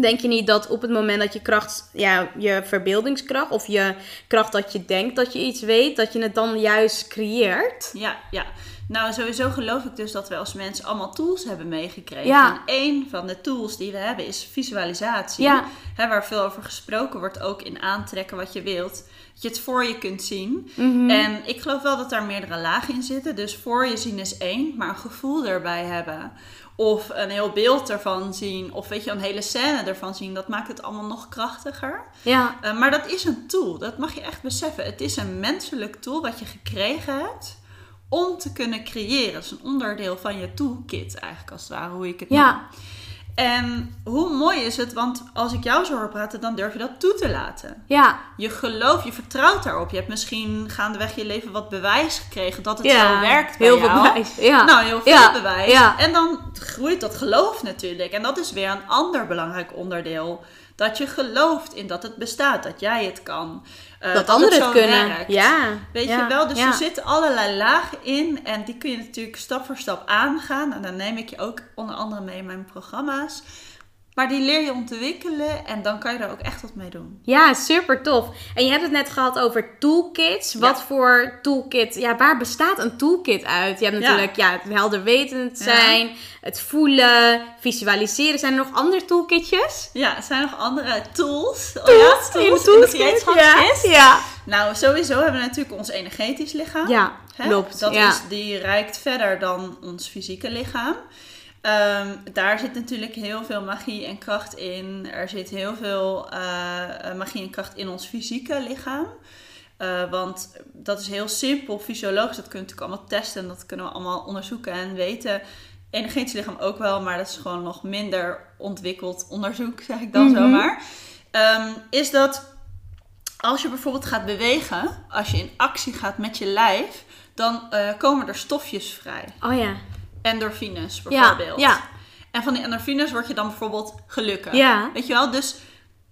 Denk je niet dat op het moment dat je kracht, ja, je verbeeldingskracht of je kracht dat je denkt dat je iets weet, dat je het dan juist creëert? Ja, ja. Nou, sowieso geloof ik dus dat we als mensen allemaal tools hebben meegekregen. Ja. En één van de tools die we hebben is visualisatie. Ja. Hè, waar veel over gesproken wordt, ook in aantrekken wat je wilt. Dat je het voor je kunt zien. Mhm. En ik geloof wel dat daar meerdere lagen in zitten. Dus voor je zien is één, maar een gevoel erbij hebben. Of een heel beeld ervan zien. Of weet je, een hele scène ervan zien. Dat maakt het allemaal nog krachtiger. Ja, Uh, maar dat is een tool, dat mag je echt beseffen. Het is een menselijk tool wat je gekregen hebt om te kunnen creëren. Het is een onderdeel van je toolkit eigenlijk als het ware, hoe ik het Ja. noem. En hoe mooi is het, want als ik jou zo hoor praten, dan durf je dat toe te laten. ja, Je gelooft, je vertrouwt daarop. Je hebt misschien gaandeweg je leven wat bewijs gekregen dat het ja. zo werkt bij Heel jou. veel bewijs. Ja. Nou, heel veel Ja, bewijs. ja. En dan groeit dat geloof natuurlijk. En dat is weer een ander belangrijk onderdeel. Dat je gelooft in dat het bestaat, dat jij het kan. eh, dat anderen zo het kunnen. werkt. Ja. Weet ja, je wel, dus ja. er zitten allerlei lagen in. En die kun je natuurlijk stap voor stap aangaan. En dan neem ik je ook onder andere mee in mijn programma's. Maar die leer je ontwikkelen en dan kan je daar ook echt wat mee doen. Ja, super tof. En je hebt het net gehad over toolkits. Wat Ja. voor toolkit? Ja, waar bestaat een toolkit uit? Je hebt Ja. natuurlijk ja. het helderwetend Ja. zijn, het voelen, visualiseren. Zijn er nog andere toolkitjes? Ja, er zijn nog andere tools. Oh Tools? ja, In tools in toolkit? gereedschapskist. Ja. ja. Nou, sowieso hebben we natuurlijk ons energetisch lichaam. Ja, klopt. Dat ja. is, die reikt verder dan ons fysieke lichaam. Ehm, daar zit natuurlijk heel veel magie en kracht in. Er zit heel veel eh, eh, magie en kracht in ons fysieke lichaam. Eh, want dat is heel simpel, fysiologisch. Dat kun je natuurlijk allemaal testen. En dat kunnen we allemaal onderzoeken en weten. Energetisch lichaam ook wel, maar dat is gewoon nog minder ontwikkeld onderzoek, zeg ik dan Mhm. zomaar. Ehm, is dat als je bijvoorbeeld gaat bewegen, als je in actie gaat met je lijf, dan komen er stofjes vrij. Oh ja. Endorfines bijvoorbeeld. ja. En van die endorfines word je dan bijvoorbeeld gelukkig. Ja. Weet je wel? Dus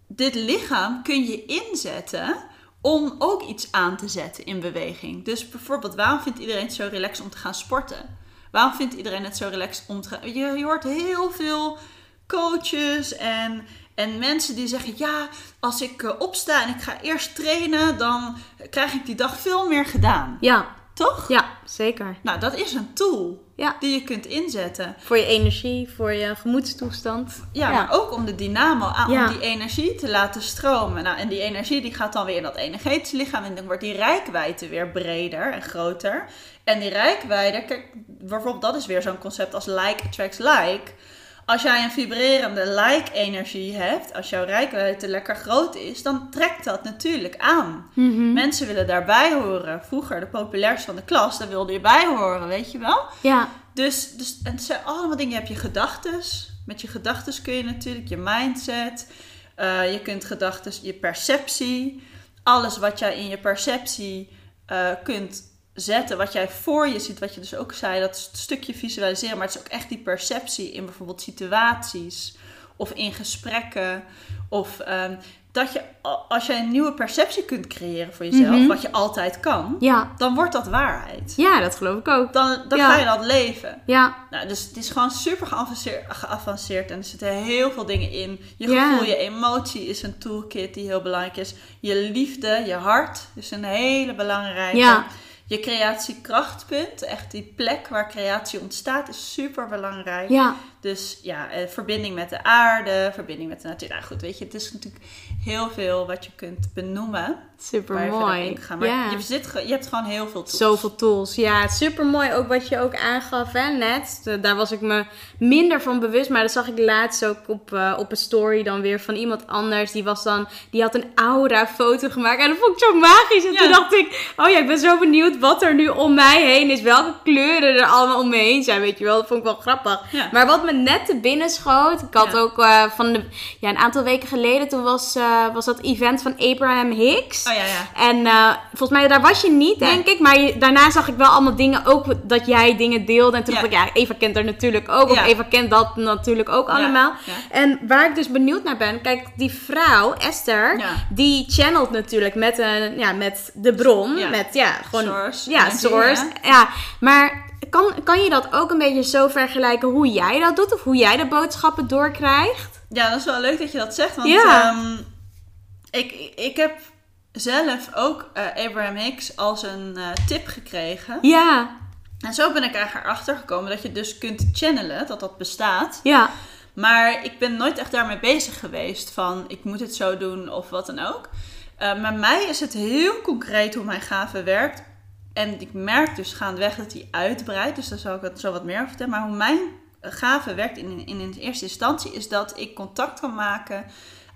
dit lichaam kun je inzetten om ook iets aan te zetten in beweging. Dus bijvoorbeeld, waarom vindt iedereen het zo relaxed om te gaan sporten? Waarom vindt iedereen het zo relaxed om te gaan... Je, je hoort heel veel coaches en, en mensen die zeggen... Ja, als ik eh, opsta en ik ga eerst trainen, dan krijg ik die dag veel meer gedaan. Ja. toch? Ja, zeker. Nou, dat is een tool Ja. die je kunt inzetten. Voor je energie, voor je gemoedstoestand. Ja, maar ook om de dynamo aan, Ja. om die energie te laten stromen. Nou, en die energie die gaat dan weer in dat energetische lichaam en dan wordt die rijkwijde weer breder en groter. En die rijkwijde, kijk, bijvoorbeeld dat is weer zo'n concept als like attracts like. Als jij een vibrerende like-energie hebt, als jouw rijkwijde lekker groot is, dan trekt dat natuurlijk aan. Mhm. Mensen willen daarbij horen. Vroeger, de populairste van de klas, daar wilde je bij horen, weet je wel? Ja, Dus, dus en het zijn allemaal dingen. Je hebt je gedachtes. Met je gedachtes kun je natuurlijk je mindset. eh, je kunt gedachtes, je perceptie. Alles wat jij in je perceptie eh, kunt zetten. Wat jij voor je ziet. Wat je dus ook zei. Dat st- stukje visualiseren. Maar het is ook echt die perceptie in bijvoorbeeld situaties. Of in gesprekken. Of ehm, dat je, als jij een nieuwe perceptie kunt creëren voor jezelf. Mhm. Wat je altijd kan. ja. Dan wordt dat waarheid. Ja, dat geloof ik ook. Dan, dan Ja. ga je dat leven. Ja, Nou, dus het is gewoon super geavanceerd, geavanceerd en er zitten heel veel dingen in. Je Ja. gevoel, je emotie is een toolkit die heel belangrijk is. Je liefde, je hart is een hele belangrijke. Je creatiekrachtpunt, echt die plek waar creatie ontstaat, is super belangrijk. ja. Dus ja, eh, verbinding met de aarde, verbinding met de natuur. Nou goed, weet je, het is natuurlijk heel veel wat je kunt benoemen. Super mooi. Maar ja. je, zit, je hebt gewoon heel veel tools. Zoveel tools. Ja, super mooi. Ook wat je ook aangaf hè, net. Daar was ik me minder van bewust. Maar dat zag ik laatst ook op, eh, op een story dan weer van iemand anders. Die, was dan, die had een aura foto gemaakt. En dat vond ik zo magisch. En Ja. toen dacht ik, oh ja, ik ben zo benieuwd wat er nu om mij heen is. Welke kleuren er allemaal om me heen zijn. Weet je wel, dat vond ik wel grappig. Ja. Maar wat me net te binnen schoot. Ik had ook eh, van de, ja, een aantal weken geleden. Toen was, eh, was dat event van Abraham Hicks. Oh ja, ja. En eh, volgens mij, daar was je niet, Nee. denk ik. Maar je- daarna zag ik wel allemaal dingen, ook dat jij dingen deelde. En toen Ja. dacht ik, ja, Eva kent er natuurlijk ook. Of. Eva kent dat natuurlijk ook allemaal. En waar ik dus benieuwd naar ben, kijk, die vrouw, Esther, die channelt natuurlijk met, een, ja, met de bron. Ja. Met, ja, gewoon... Source, Ja, source. Ja, maar kan, kan je dat ook een beetje zo vergelijken hoe jij dat doet? Of hoe jij de boodschappen doorkrijgt? Ja, dat is wel leuk dat je dat zegt. Want Ja. ehm, ik, ik heb zelf ook eh, Abraham Hicks als een eh, tip gekregen. Ja, En zo ben ik eigenlijk erachter gekomen dat je dus kunt channelen, dat dat bestaat. ja, Maar ik ben nooit echt daarmee bezig geweest van ik moet het zo doen of wat dan ook. Eh bij mij is het heel concreet hoe mijn gave werkt. En ik merk dus gaandeweg dat die uitbreidt. Dus daar zal ik het zo wat meer over vertellen. Maar hoe mijn gave werkt in, in, in eerste instantie is dat ik contact kan maken.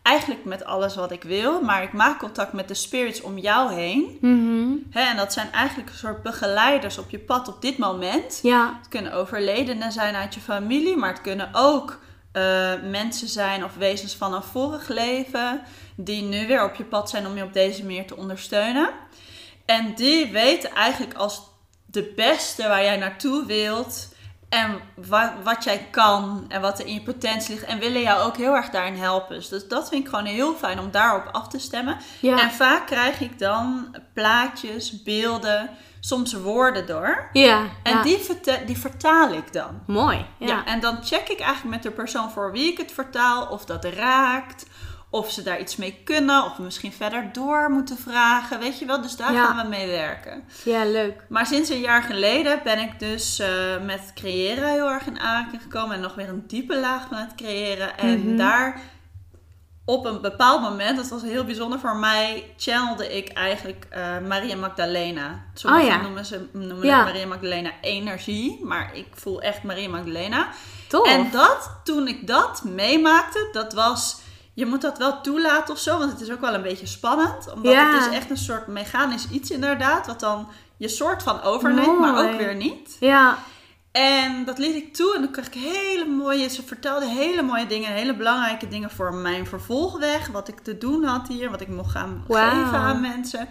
Eigenlijk met alles wat ik wil. Maar ik maak contact met de spirits om jou heen. mhm, en dat zijn eigenlijk een soort begeleiders op je pad op dit moment. ja, Het kunnen overledenen zijn uit je familie, maar het kunnen ook eh, mensen zijn of wezens van een vorig leven die nu weer op je pad zijn om je op deze manier te ondersteunen. En die weten eigenlijk als de beste waar jij naartoe wilt en wa- wat jij kan en wat er in je potentie ligt en willen jou ook heel erg daarin helpen. Dus dat vind ik gewoon heel fijn om daarop af te stemmen. ja. En vaak krijg ik dan plaatjes, beelden, soms woorden door. ja, En ja. die, verte- die vertaal ik dan. Mooi. Ja. Ja. en dan check ik eigenlijk met de persoon voor wie ik het vertaal of dat raakt. Of ze daar iets mee kunnen. Of we misschien verder door moeten vragen. Weet je wel, dus daar Ja. gaan we mee werken. ja, leuk. Maar sinds een jaar geleden ben ik dus eh, met creëren heel erg in aanraking gekomen. En nog weer een diepe laag van het creëren. En Mhm. daar op een bepaald moment, dat was heel bijzonder voor mij, channelde ik eigenlijk eh, Maria Magdalena. Sommigen Oh ja. noemen, ze, noemen Ja. Maria Magdalena energie. Maar ik voel echt Maria Magdalena. Tof. En dat, toen ik dat meemaakte, dat was... Je moet dat wel toelaten of zo, want het is ook wel een beetje spannend. Omdat Ja. het is echt een soort mechanisch iets inderdaad, wat dan je soort van overneemt, maar ook weer niet. Ja, En dat liet ik toe en dan kreeg ik hele mooie... Ze vertelde hele mooie dingen, hele belangrijke dingen voor mijn vervolgweg. Wat ik te doen had hier, wat ik mocht gaan geven aan mensen.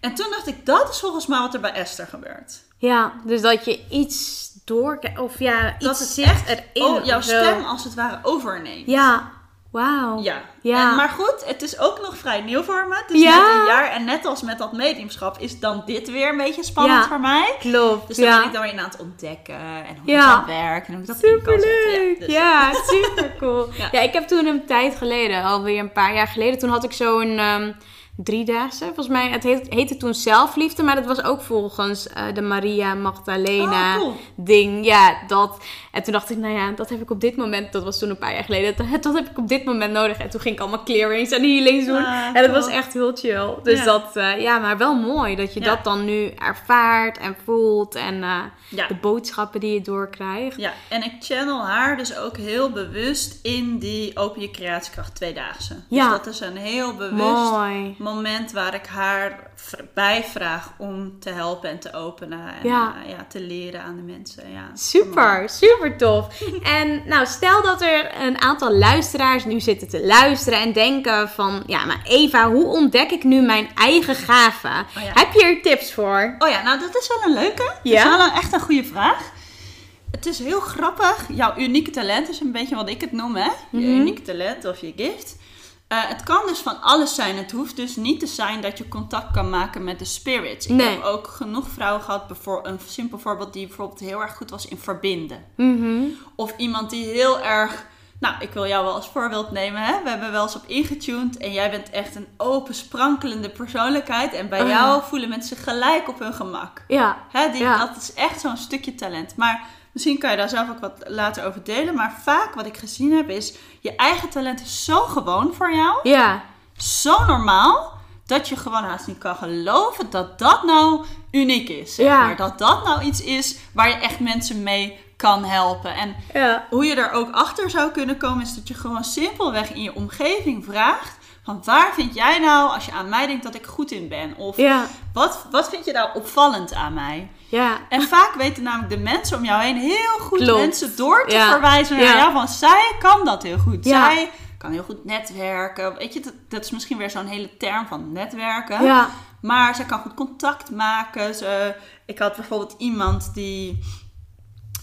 En toen dacht ik, dat is volgens mij wat er bij Esther gebeurt. ja, dus dat je iets door of ja, iets Dat het zit echt erin. jouw stem als het ware overneemt. Ja, wauw. Ja. Ja. En, maar goed, het is ook nog vrij nieuw voor me. Het is Ja. net een jaar. En net als met dat mediumschap is dan dit weer een beetje spannend Ja. voor mij. Klopt. Dus dan ja. ben ik dan weer aan het ontdekken. En hoe Ja. het dan werkt. En hoe ik dat. Superleuk! dus- Ja, super cool. Ja. ja. ik heb toen een tijd geleden, alweer een paar jaar geleden, toen had ik zo'n ehm, driedaagse. Volgens mij, het heet, heette toen zelfliefde, maar dat was ook volgens eh, de Maria Magdalena Oh, cool. ding. Ja, dat. En toen dacht ik, nou ja, dat heb ik op dit moment, dat was toen een paar jaar geleden, dat, dat heb ik op dit moment nodig. En toen ging ik allemaal clearings en healings doen. Ah, en dat was echt heel chill. Dus Ja. dat, eh, ja, maar wel mooi dat je Ja. dat dan nu ervaart en voelt en eh, Ja. de boodschappen die je doorkrijgt. Ja, en ik channel haar dus ook heel bewust in die Open Je Creatiekracht Tweedaagse. Ja. Dus dat is een heel bewust Mooi. moment waar ik haar bijvraag om te helpen en te openen. En Ja. eh, ja, te leren aan de mensen. Ja, Super, super tof. En nou, stel dat er een aantal luisteraars nu zitten te luisteren en denken van, ja, maar Eva, hoe ontdek ik nu mijn eigen gaven? Oh ja. Heb je er tips voor? Oh ja, nou dat is wel een leuke. Ja? Dat is wel een, echt een goede vraag. Het is heel grappig. Jouw unieke talent is een beetje wat ik het noem, hè? Je Mhm. unieke talent of je gift. Eh, het kan dus van alles zijn. Het hoeft dus niet te zijn dat je contact kan maken met de spirits. Ik Nee. heb ook genoeg vrouwen gehad, een simpel voorbeeld die bijvoorbeeld heel erg goed was in verbinden. Mhm. Of iemand die heel erg. Nou, ik wil jou wel als voorbeeld nemen. Hè? We hebben wel eens op ingetuned. En jij bent echt een open, sprankelende persoonlijkheid. En bij Oh jou voelen mensen gelijk op hun gemak. Ja, Hè, die, Ja. Dat is echt zo'n stukje talent. Maar misschien kan je daar zelf ook wat later over delen. Maar vaak wat ik gezien heb is... Je eigen talent is zo gewoon voor jou. ja, Zo normaal. Dat je gewoon haast niet kan geloven dat dat nou uniek is. Zeg Ja. maar. Dat dat nou iets is waar je echt mensen mee kan helpen. En ja. hoe je er ook achter zou kunnen komen, is dat je gewoon simpelweg in je omgeving vraagt: van waar vind jij nou, als je aan mij denkt, dat ik goed in ben? Of Ja, wat, wat vind je nou opvallend aan mij? Ja, En vaak weten namelijk de mensen om jou heen heel goed Klopt. mensen door te Ja. verwijzen naar Ja. jou. Van zij kan dat heel goed. Ja. Zij kan heel goed netwerken. Weet je, dat, dat is misschien weer zo'n hele term van netwerken. ja, Maar ze kan goed contact maken. Ze, ik had bijvoorbeeld iemand die,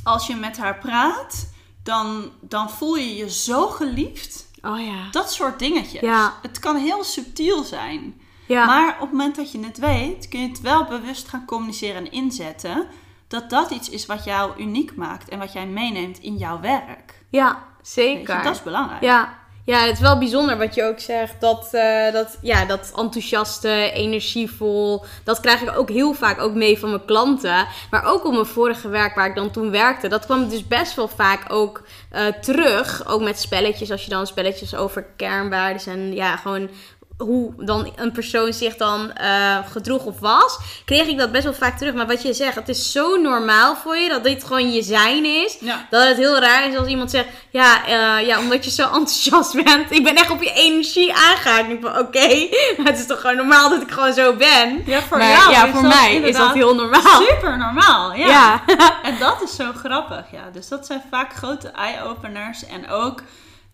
als je met haar praat, dan, dan voel je je zo geliefd. oh ja, Dat soort dingetjes. Ja. Het kan heel subtiel zijn. Ja, Maar op het moment dat je het weet, kun je het wel bewust gaan communiceren en inzetten. Dat dat iets is wat jou uniek maakt en wat jij meeneemt in jouw werk. ja, zeker. dat is belangrijk. Ja. Ja, het is wel bijzonder wat je ook zegt. Dat, eh, dat, ja, dat enthousiaste, energievol. Dat krijg ik ook heel vaak ook mee van mijn klanten. Maar ook op mijn vorige werk waar ik dan toen werkte. Dat kwam dus best wel vaak ook eh, terug. Ook met spelletjes. Als je dan spelletjes over kernwaarden en ja, gewoon hoe dan een persoon zich dan eh, gedroeg of was, kreeg ik dat best wel vaak terug. Maar wat je zegt, het is zo normaal voor je dat dit gewoon je zijn is. Ja. Dat het heel raar is als iemand zegt, ja, eh, ja omdat je zo enthousiast bent. Ik ben echt op je energie aangehaakt. En ik van, oké, maar het is toch gewoon normaal dat ik gewoon zo ben. Ja, voor Maar jou ja, voor dat mij is dat heel normaal. Super normaal, ja. Ja, En dat is zo grappig, ja. Dus dat zijn vaak grote eye-openers. En ook,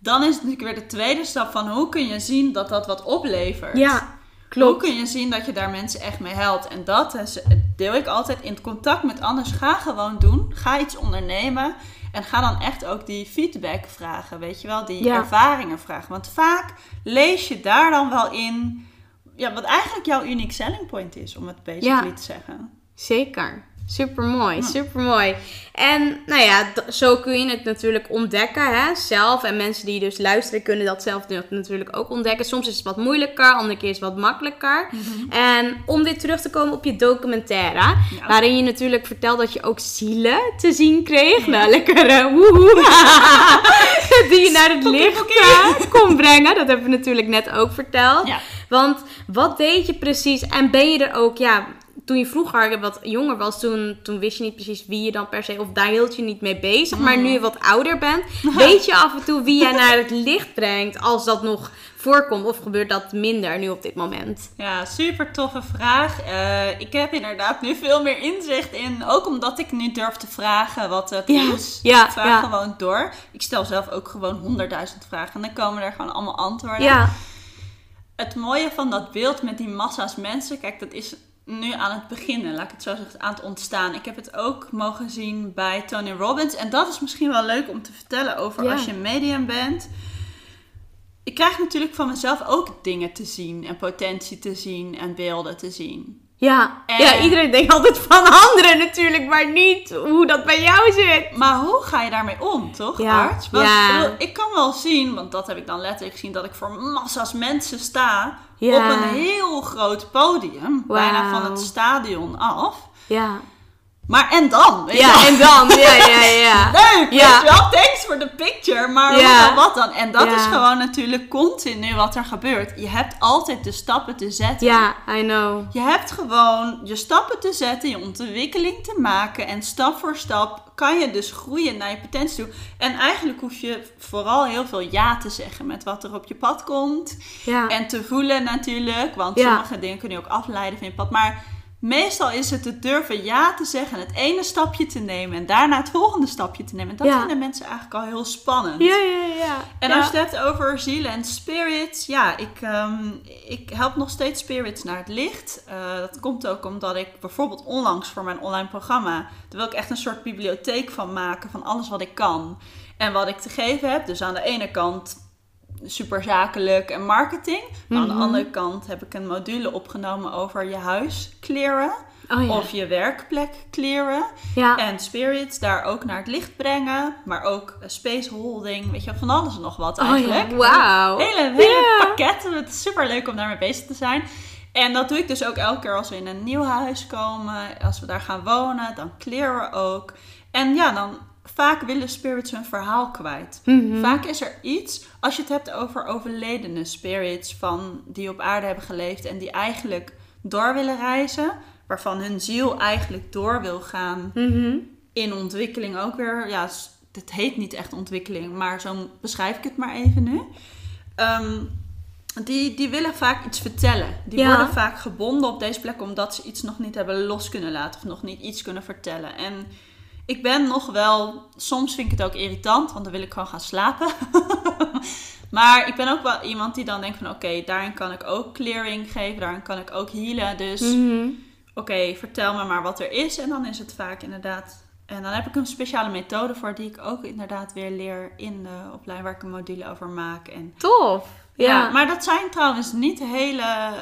dan is het natuurlijk weer de tweede stap van hoe kun je zien dat dat wat oplevert. ja Hoe klopt. kun je zien dat je daar mensen echt mee helpt? En dat deel ik altijd in het contact met anders. Ga gewoon doen. Ga iets ondernemen. En ga dan echt ook die feedback vragen. Weet je wel? Die Ja. ervaringen vragen. Want vaak lees je daar dan wel in. Ja, wat eigenlijk jouw unique selling point is, om het basically Ja. te zeggen. Zeker. Super mooi, Ja. super mooi. En nou ja, zo kun je het natuurlijk ontdekken hè, zelf. En mensen die dus luisteren kunnen dat zelf natuurlijk ook ontdekken. Soms is het wat moeilijker, andere keer is het wat makkelijker. En om weer terug te komen op je documentaire, Ja. waarin je natuurlijk vertelt dat je ook zielen te zien kreeg. Nou, lekker eh, woehoe. die je naar het licht eh, kon brengen. Dat hebben we natuurlijk net ook verteld. Want wat deed je precies? En ben je er ook, ja, toen je vroeger wat jonger was, toen, toen wist je niet precies wie je dan per se, of daar hield je niet mee bezig. Maar nu je wat ouder bent, weet je af en toe wie jij naar het licht brengt, als dat nog voorkomt. Of gebeurt dat minder nu op dit moment? Ja, super toffe vraag. Eh, ik heb inderdaad nu veel meer inzicht in. Ook omdat ik nu durf te vragen wat het Ja, is. ja, ik vraag ja. gewoon door. Ik stel zelf ook gewoon honderdduizend vragen. En dan komen er gewoon allemaal antwoorden. Ja, Het mooie van dat beeld met die massa's mensen. Kijk, dat is nu aan het beginnen. Laat ik het zo zeggen. Aan het ontstaan. Ik heb het ook mogen zien bij Tony Robbins. En dat is misschien wel leuk om te vertellen over Ja. als je een medium bent. Ik krijg natuurlijk van mezelf ook dingen te zien. En potentie te zien. En beelden te zien. ja. En- ja, iedereen denkt altijd van anderen natuurlijk, maar niet hoe dat bij jou zit. Maar hoe ga je daarmee om, toch, Ja, arts? Want ja. ik kan wel zien, want dat heb ik dan letterlijk gezien, dat ik voor massa's mensen sta Ja. op een heel heel groot podium, bijna van het stadion af. Ja. Maar en dan? Weet Ja, en dan. Ja, ja, ja. Leuk, Ja. weet je wel? Thanks voor de picture. Maar Ja. wat dan? En dat Ja. is gewoon natuurlijk continu wat er gebeurt. Je hebt altijd de stappen te zetten. Ja, I know. Je hebt gewoon je stappen te zetten, je ontwikkeling te maken. En stap voor stap kan je dus groeien naar je potentie toe. En eigenlijk hoef je vooral heel veel ja te zeggen met wat er op je pad komt. Ja. En te voelen natuurlijk, want sommige dingen kun je ook afleiden van je pad. Maar meestal is het te durven ja te zeggen, het ene stapje te nemen en daarna het volgende stapje te nemen. En dat Ja. vinden mensen eigenlijk al heel spannend. Ja, ja, ja. En ja. als je het hebt over zielen en spirits, ja, ik, ehm, ik help nog steeds spirits naar het licht. Eh, dat komt ook omdat ik bijvoorbeeld onlangs voor mijn online programma, daar wil ik echt een soort bibliotheek van maken van alles wat ik kan en wat ik te geven heb. Dus aan de ene kant super zakelijk en marketing. Maar aan de Mhm. andere kant heb ik een module opgenomen over je huis clearen Oh ja. of je werkplek clearen. ja. En spirits daar ook naar het licht brengen. Maar ook space holding. Weet je, van alles en nog wat Oh eigenlijk. ja, wauw. Hele, hele pakket. Het is super leuk om daarmee bezig te zijn. En dat doe ik dus ook elke keer als we in een nieuw huis komen. Als we daar gaan wonen, dan clearen we ook. En ja, dan vaak willen spirits hun verhaal kwijt. Mhm. Vaak is er iets, als je het hebt over overledene spirits van, die op aarde hebben geleefd en die eigenlijk door willen reizen, waarvan hun ziel eigenlijk door wil gaan Mhm. in ontwikkeling ook weer. Ja, het heet niet echt ontwikkeling, maar zo beschrijf ik het maar even nu. Ehm, die, die willen vaak iets vertellen. Die Ja. worden vaak gebonden op deze plek omdat ze iets nog niet hebben los kunnen laten of nog niet iets kunnen vertellen. En ik ben nog wel, soms vind ik het ook irritant, want dan wil ik gewoon gaan slapen. maar ik ben ook wel iemand die dan denkt van oké, daarin kan ik ook clearing geven, daarin kan ik ook healen. Dus Mhm. oké, vertel me maar wat er is. En dan is het vaak inderdaad. En dan heb ik een speciale methode voor die ik ook inderdaad weer leer in de opleiding waar ik een module over maak. En, Tof. ja. Ja. maar dat zijn trouwens niet hele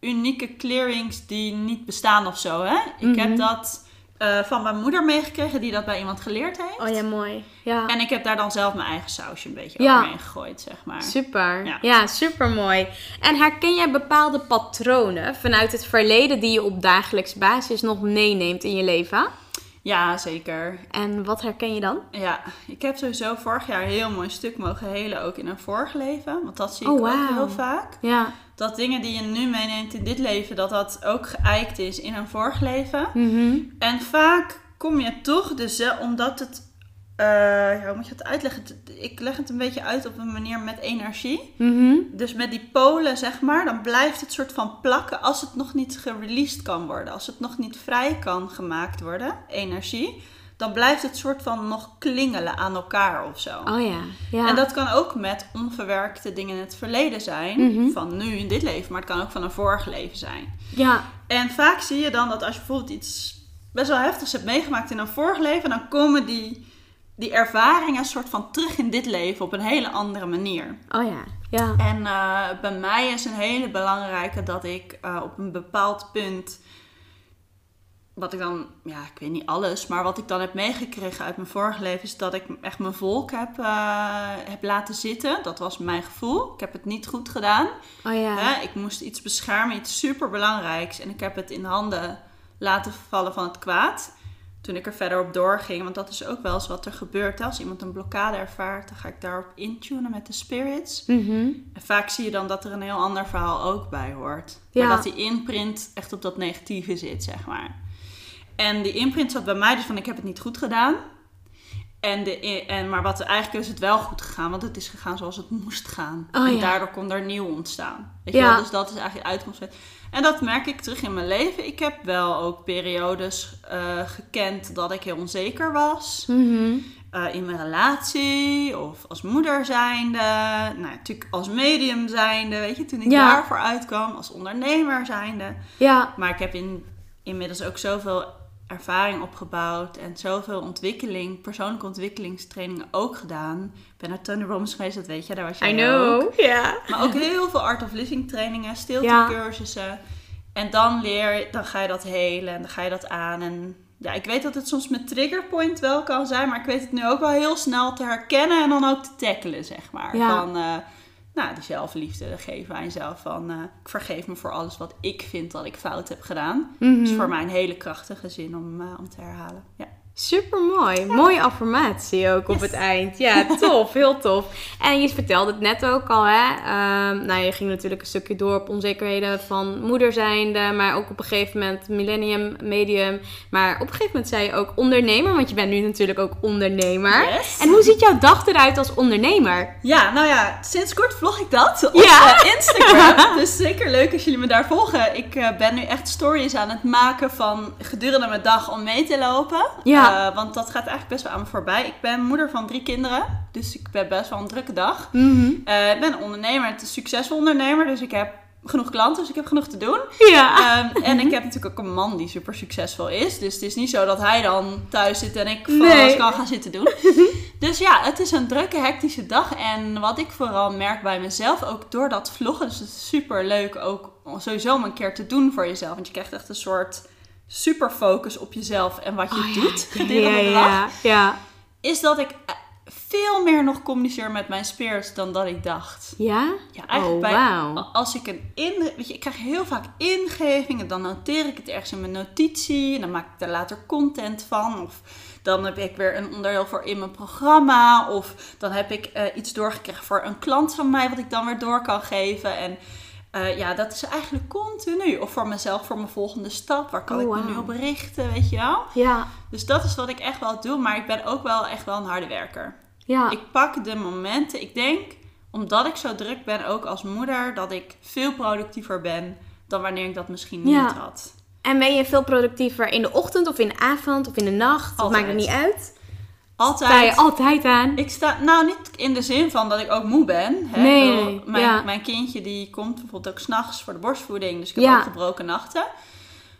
unieke clearings die niet bestaan of zo. Hè? Ik Mhm. heb dat eh, van mijn moeder meegekregen die dat bij iemand geleerd heeft. Oh ja, mooi. Ja. En ik heb daar dan zelf mijn eigen sausje een beetje Ja. overheen gegooid, zeg maar. Super. Ja. Ja. super mooi. En herken jij bepaalde patronen vanuit het verleden die je op dagelijks basis nog meeneemt in je leven? Ja, zeker. En wat herken je dan? Ja, ik heb sowieso vorig jaar een heel mooi stuk mogen helen, ook in een vorig leven. Want dat zie ik Oh, ook heel vaak. Ja. Dat dingen die je nu meeneemt in dit leven, dat dat ook geëikt is in een vorig leven. Mhm. En vaak kom je toch dus, omdat het, eh, ja, hoe moet je het uitleggen? Ik leg het een beetje uit op een manier met energie. Mhm. Dus met die polen, zeg maar, dan blijft het soort van plakken als het nog niet gereleased kan worden. Als het nog niet vrij kan gemaakt worden, energie. Dan blijft het soort van nog klingelen aan elkaar of zo. Oh ja. Ja. En dat kan ook met onverwerkte dingen in het verleden zijn. Mhm. Van nu in dit leven, maar het kan ook van een vorig leven zijn. Ja. En vaak zie je dan dat als je bijvoorbeeld iets best wel heftigs hebt meegemaakt in een vorig leven, dan komen die, die ervaringen soort van terug in dit leven op een hele andere manier. Oh ja. Ja. En eh, bij mij is een hele belangrijke dat ik eh, op een bepaald punt, wat ik dan, ja, ik weet niet alles, maar wat ik dan heb meegekregen uit mijn vorige leven, is dat ik echt mijn volk heb, eh, heb laten zitten. Dat was mijn gevoel. Ik heb het niet goed gedaan. Oh ja. Hè? Ik moest iets beschermen, iets superbelangrijks. En ik heb het in handen laten vallen van het kwaad. Toen ik er verder op doorging, want dat is ook wel eens wat er gebeurt. Als iemand een blokkade ervaart, dan ga ik daarop intunen met de spirits. Mhm. En vaak zie je dan dat er een heel ander verhaal ook bij hoort. Ja. Maar dat die imprint echt op dat negatieve zit, zeg maar. En die imprint zat bij mij dus van ik heb het niet goed gedaan. En de, en, maar wat eigenlijk is het wel goed gegaan, want het is gegaan zoals het moest gaan. Oh, en ja. daardoor kon er nieuw ontstaan. Weet je Ja. wel? Dus dat is eigenlijk de uitkomst. En dat merk ik terug in mijn leven. Ik heb wel ook periodes eh, gekend dat ik heel onzeker was. Mhm. Eh, in mijn relatie of als moeder zijnde. Nou, natuurlijk als medium zijnde, weet je, toen ik Ja. daarvoor uitkwam. Als ondernemer zijnde. Ja. Maar ik heb in, inmiddels ook zoveel ervaring opgebouwd en zoveel ontwikkeling, persoonlijke ontwikkelingstrainingen ook gedaan. Ik ben naar Tony Robbins geweest, dat weet je, daar was jij I ook. know. Ja. Maar ook heel veel Art of Living trainingen, stiltecursussen. En dan leer dan ga je dat helen en dan ga je dat aan. En ja, ik weet dat het soms met triggerpoint wel kan zijn, maar ik weet het nu ook wel heel snel te herkennen en dan ook te tackelen, zeg maar. Ja. Van, eh, nou, die zelfliefde geven aan jezelf. Van, eh, ik vergeef me voor alles wat ik vind dat ik fout heb gedaan. Dat is voor mij een hele krachtige zin om, eh, om te herhalen. Ja. Super mooi. Mooie affirmatie ook op het eind. Ja, tof. heel tof. En je vertelde het net ook al, hè? Ehm, nou, je ging natuurlijk een stukje door op onzekerheden van moeder zijnde, maar ook op een gegeven moment millennium, medium. Maar op een gegeven moment zei je ook ondernemer, want je bent nu natuurlijk ook ondernemer. Yes. En hoe ziet jouw dag eruit als ondernemer? Ja, nou ja, sinds kort vlog ik dat op Ja. eh, Instagram. dus zeker leuk als jullie me daar volgen. Ik eh, ben nu echt stories aan het maken van gedurende mijn dag om mee te lopen. Ja. Eh, want dat gaat eigenlijk best wel aan me voorbij. Ik ben moeder van drie kinderen, dus ik ben best wel een drukke dag. Mhm. Eh, ik ben een ondernemer, een succesvol ondernemer, dus ik heb genoeg klanten, dus ik heb genoeg te doen. Ja. Ehm, en ik heb natuurlijk ook een man die super succesvol is. Dus het is niet zo dat hij dan thuis zit en ik van Nee. alles kan gaan zitten doen. dus ja, het is een drukke, hectische dag. En wat ik vooral merk bij mezelf, ook door dat vloggen. Dus het is super leuk ook sowieso om een keer te doen voor jezelf. Want je krijgt echt een soort super focus op jezelf en wat je Oh doet Ja, gedurende de ja, dag. ja, ja. Is dat ik eh, veel meer nog communiceer met mijn spirits dan dat ik dacht. Ja? Ja, eigenlijk Oh, bij, wauw. als ik een in, weet je, ik krijg heel vaak ingevingen, dan noteer ik het ergens in mijn notitie en dan maak ik daar later content van. Of dan heb ik weer een onderdeel voor in mijn programma. Of dan heb ik eh, iets doorgekregen voor een klant van mij, wat ik dan weer door kan geven. En eh, ja, dat is eigenlijk continu. Of voor mezelf, voor mijn volgende stap. Waar kan Oh, ik me nu op richten, weet je wel? Ja. Dus dat is wat ik echt wel doe. Maar ik ben ook wel echt wel een harde werker. Ja. Ik pak de momenten. Ik denk, omdat ik zo druk ben, ook als moeder, dat ik veel productiever ben dan wanneer ik dat misschien niet Ja. had. En ben je veel productiever in de ochtend of in de avond of in de nacht? Dat maakt het niet uit. Altijd. Sta je altijd aan? Ik sta, nou niet in de zin van dat ik ook moe ben. Hè? Nee, Ik bedoel, nee, mijn, ja. mijn kindje die komt bijvoorbeeld ook s'nachts voor de borstvoeding. Dus ik heb Ja. ook gebroken nachten.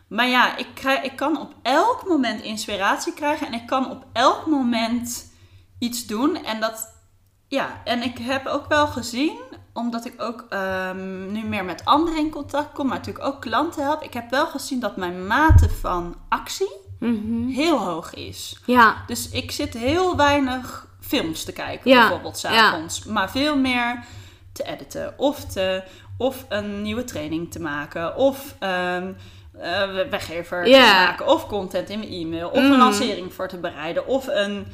Maar ja, ik, krijg, ik kan op elk moment inspiratie krijgen. En ik kan op elk moment iets doen. En dat, ja, en ik heb ook wel gezien, omdat ik ook ehm, nu meer met anderen in contact kom, maar natuurlijk ook klanten help. Ik heb wel gezien dat mijn mate van actie Mhm. heel hoog is. Ja. Dus ik zit heel weinig films te kijken, Ja, bijvoorbeeld s'avonds. Maar veel meer te editen of, te, of een nieuwe training te maken. Of eh, weggever Ja. te maken. Of content in mijn e-mail. Of Mm. een lancering voor te bereiden. Of een...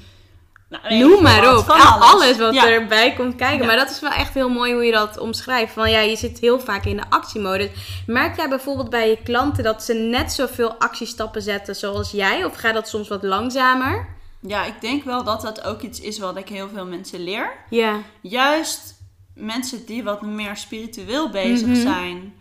Nou, weet Noem maar op. van alles. wat Ja. erbij komt kijken. Ja. Maar dat is wel echt heel mooi hoe je dat omschrijft. Van ja, je zit heel vaak in de actiemodus. Merk jij bijvoorbeeld bij je klanten dat ze net zoveel actiestappen zetten zoals jij? Of gaat dat soms wat langzamer? Ja, ik denk wel dat dat ook iets is wat ik heel veel mensen leer. Ja. juist mensen die wat meer spiritueel bezig Mhm. zijn.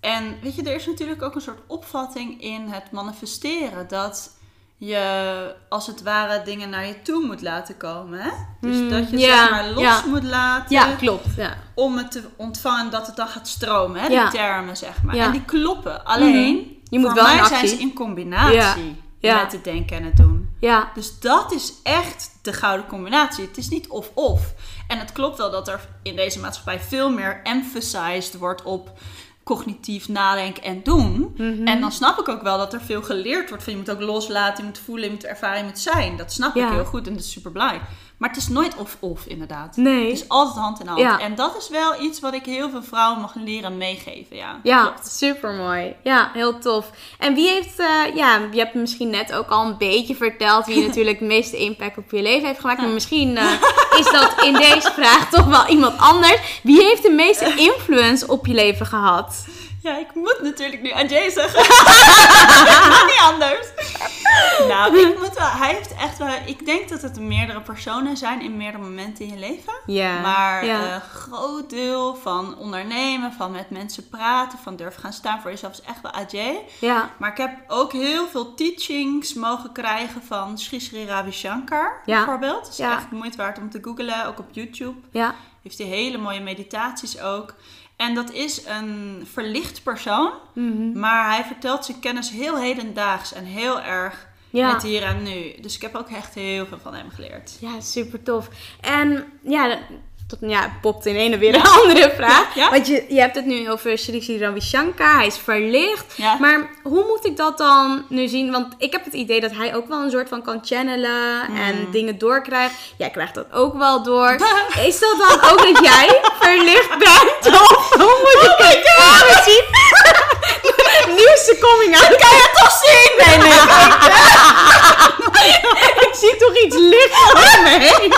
En weet je, er is natuurlijk ook een soort opvatting in het manifesteren dat je als het ware dingen naar je toe moet laten komen. Hè? Dus Mm, dat je zeg maar los moet laten Ja, klopt. Ja. om het te ontvangen dat het dan gaat stromen. Hè? Ja. Die termen zeg maar. Ja. En die kloppen. Alleen, Mhm. Je moet voor wel mij zijn ze in combinatie met het denken en het doen. Ja. Dus dat is echt de gouden combinatie. Het is niet of-of. En het klopt wel dat er in deze maatschappij veel meer emphasized wordt op cognitief nadenken en doen. Mhm. En dan snap ik ook wel dat er veel geleerd wordt van je moet ook loslaten, je moet voelen, je moet ervaren, je moet zijn. Dat snap Ja. ik heel goed en dat is super belangrijk. Maar het is nooit of-of inderdaad. Nee. Het is altijd hand in hand. Ja. En dat is wel iets wat ik heel veel vrouwen mag leren meegeven. Ja, Ja, super mooi. Ja, heel tof. En wie heeft, eh, ja, je hebt misschien net ook al een beetje verteld wie natuurlijk de meeste impact op je leven heeft gemaakt. Maar misschien eh, is dat in deze vraag toch wel iemand anders. Wie heeft de meeste influence op je leven gehad? Ja, ik moet natuurlijk nu aan Jay zeggen. niet anders. Nou, ik moet wel, hij heeft echt wel, ik denk dat het meerdere personen zijn in meerdere momenten in je leven. Ja. Maar ja. een groot deel van ondernemen, van met mensen praten, van durven gaan staan voor jezelf is echt wel Ajay. ja. Maar ik heb ook heel veel teachings mogen krijgen van Sri Sri Ravi Shankar, Ja. bijvoorbeeld. Het is Ja. echt moeite waard om te googlen, ook op YouTube. Ja. Heeft hij hele mooie meditaties ook. En dat is een verlicht persoon, Mhm. maar hij vertelt zijn kennis heel hedendaags en heel erg Ja. met hier en nu. Dus ik heb ook echt heel veel van hem geleerd. Ja, super tof. En ja, tot, ja, popt in een en weer een andere vraag. Ja. Want je, je hebt het nu over Sri Ravi Shankar. Hij is verlicht. Ja. Maar hoe moet ik dat dan nu zien? Want ik heb het idee dat hij ook wel een soort van kan channelen Hmm. en dingen doorkrijgt. Jij krijgt dat ook wel door. Is dat dan ook dat jij verlicht bent? Of hoe moet ik het oh zien? Nieuwste coming out. Kan je toch zien? Nee, nee. ik zie toch iets licht om me heen.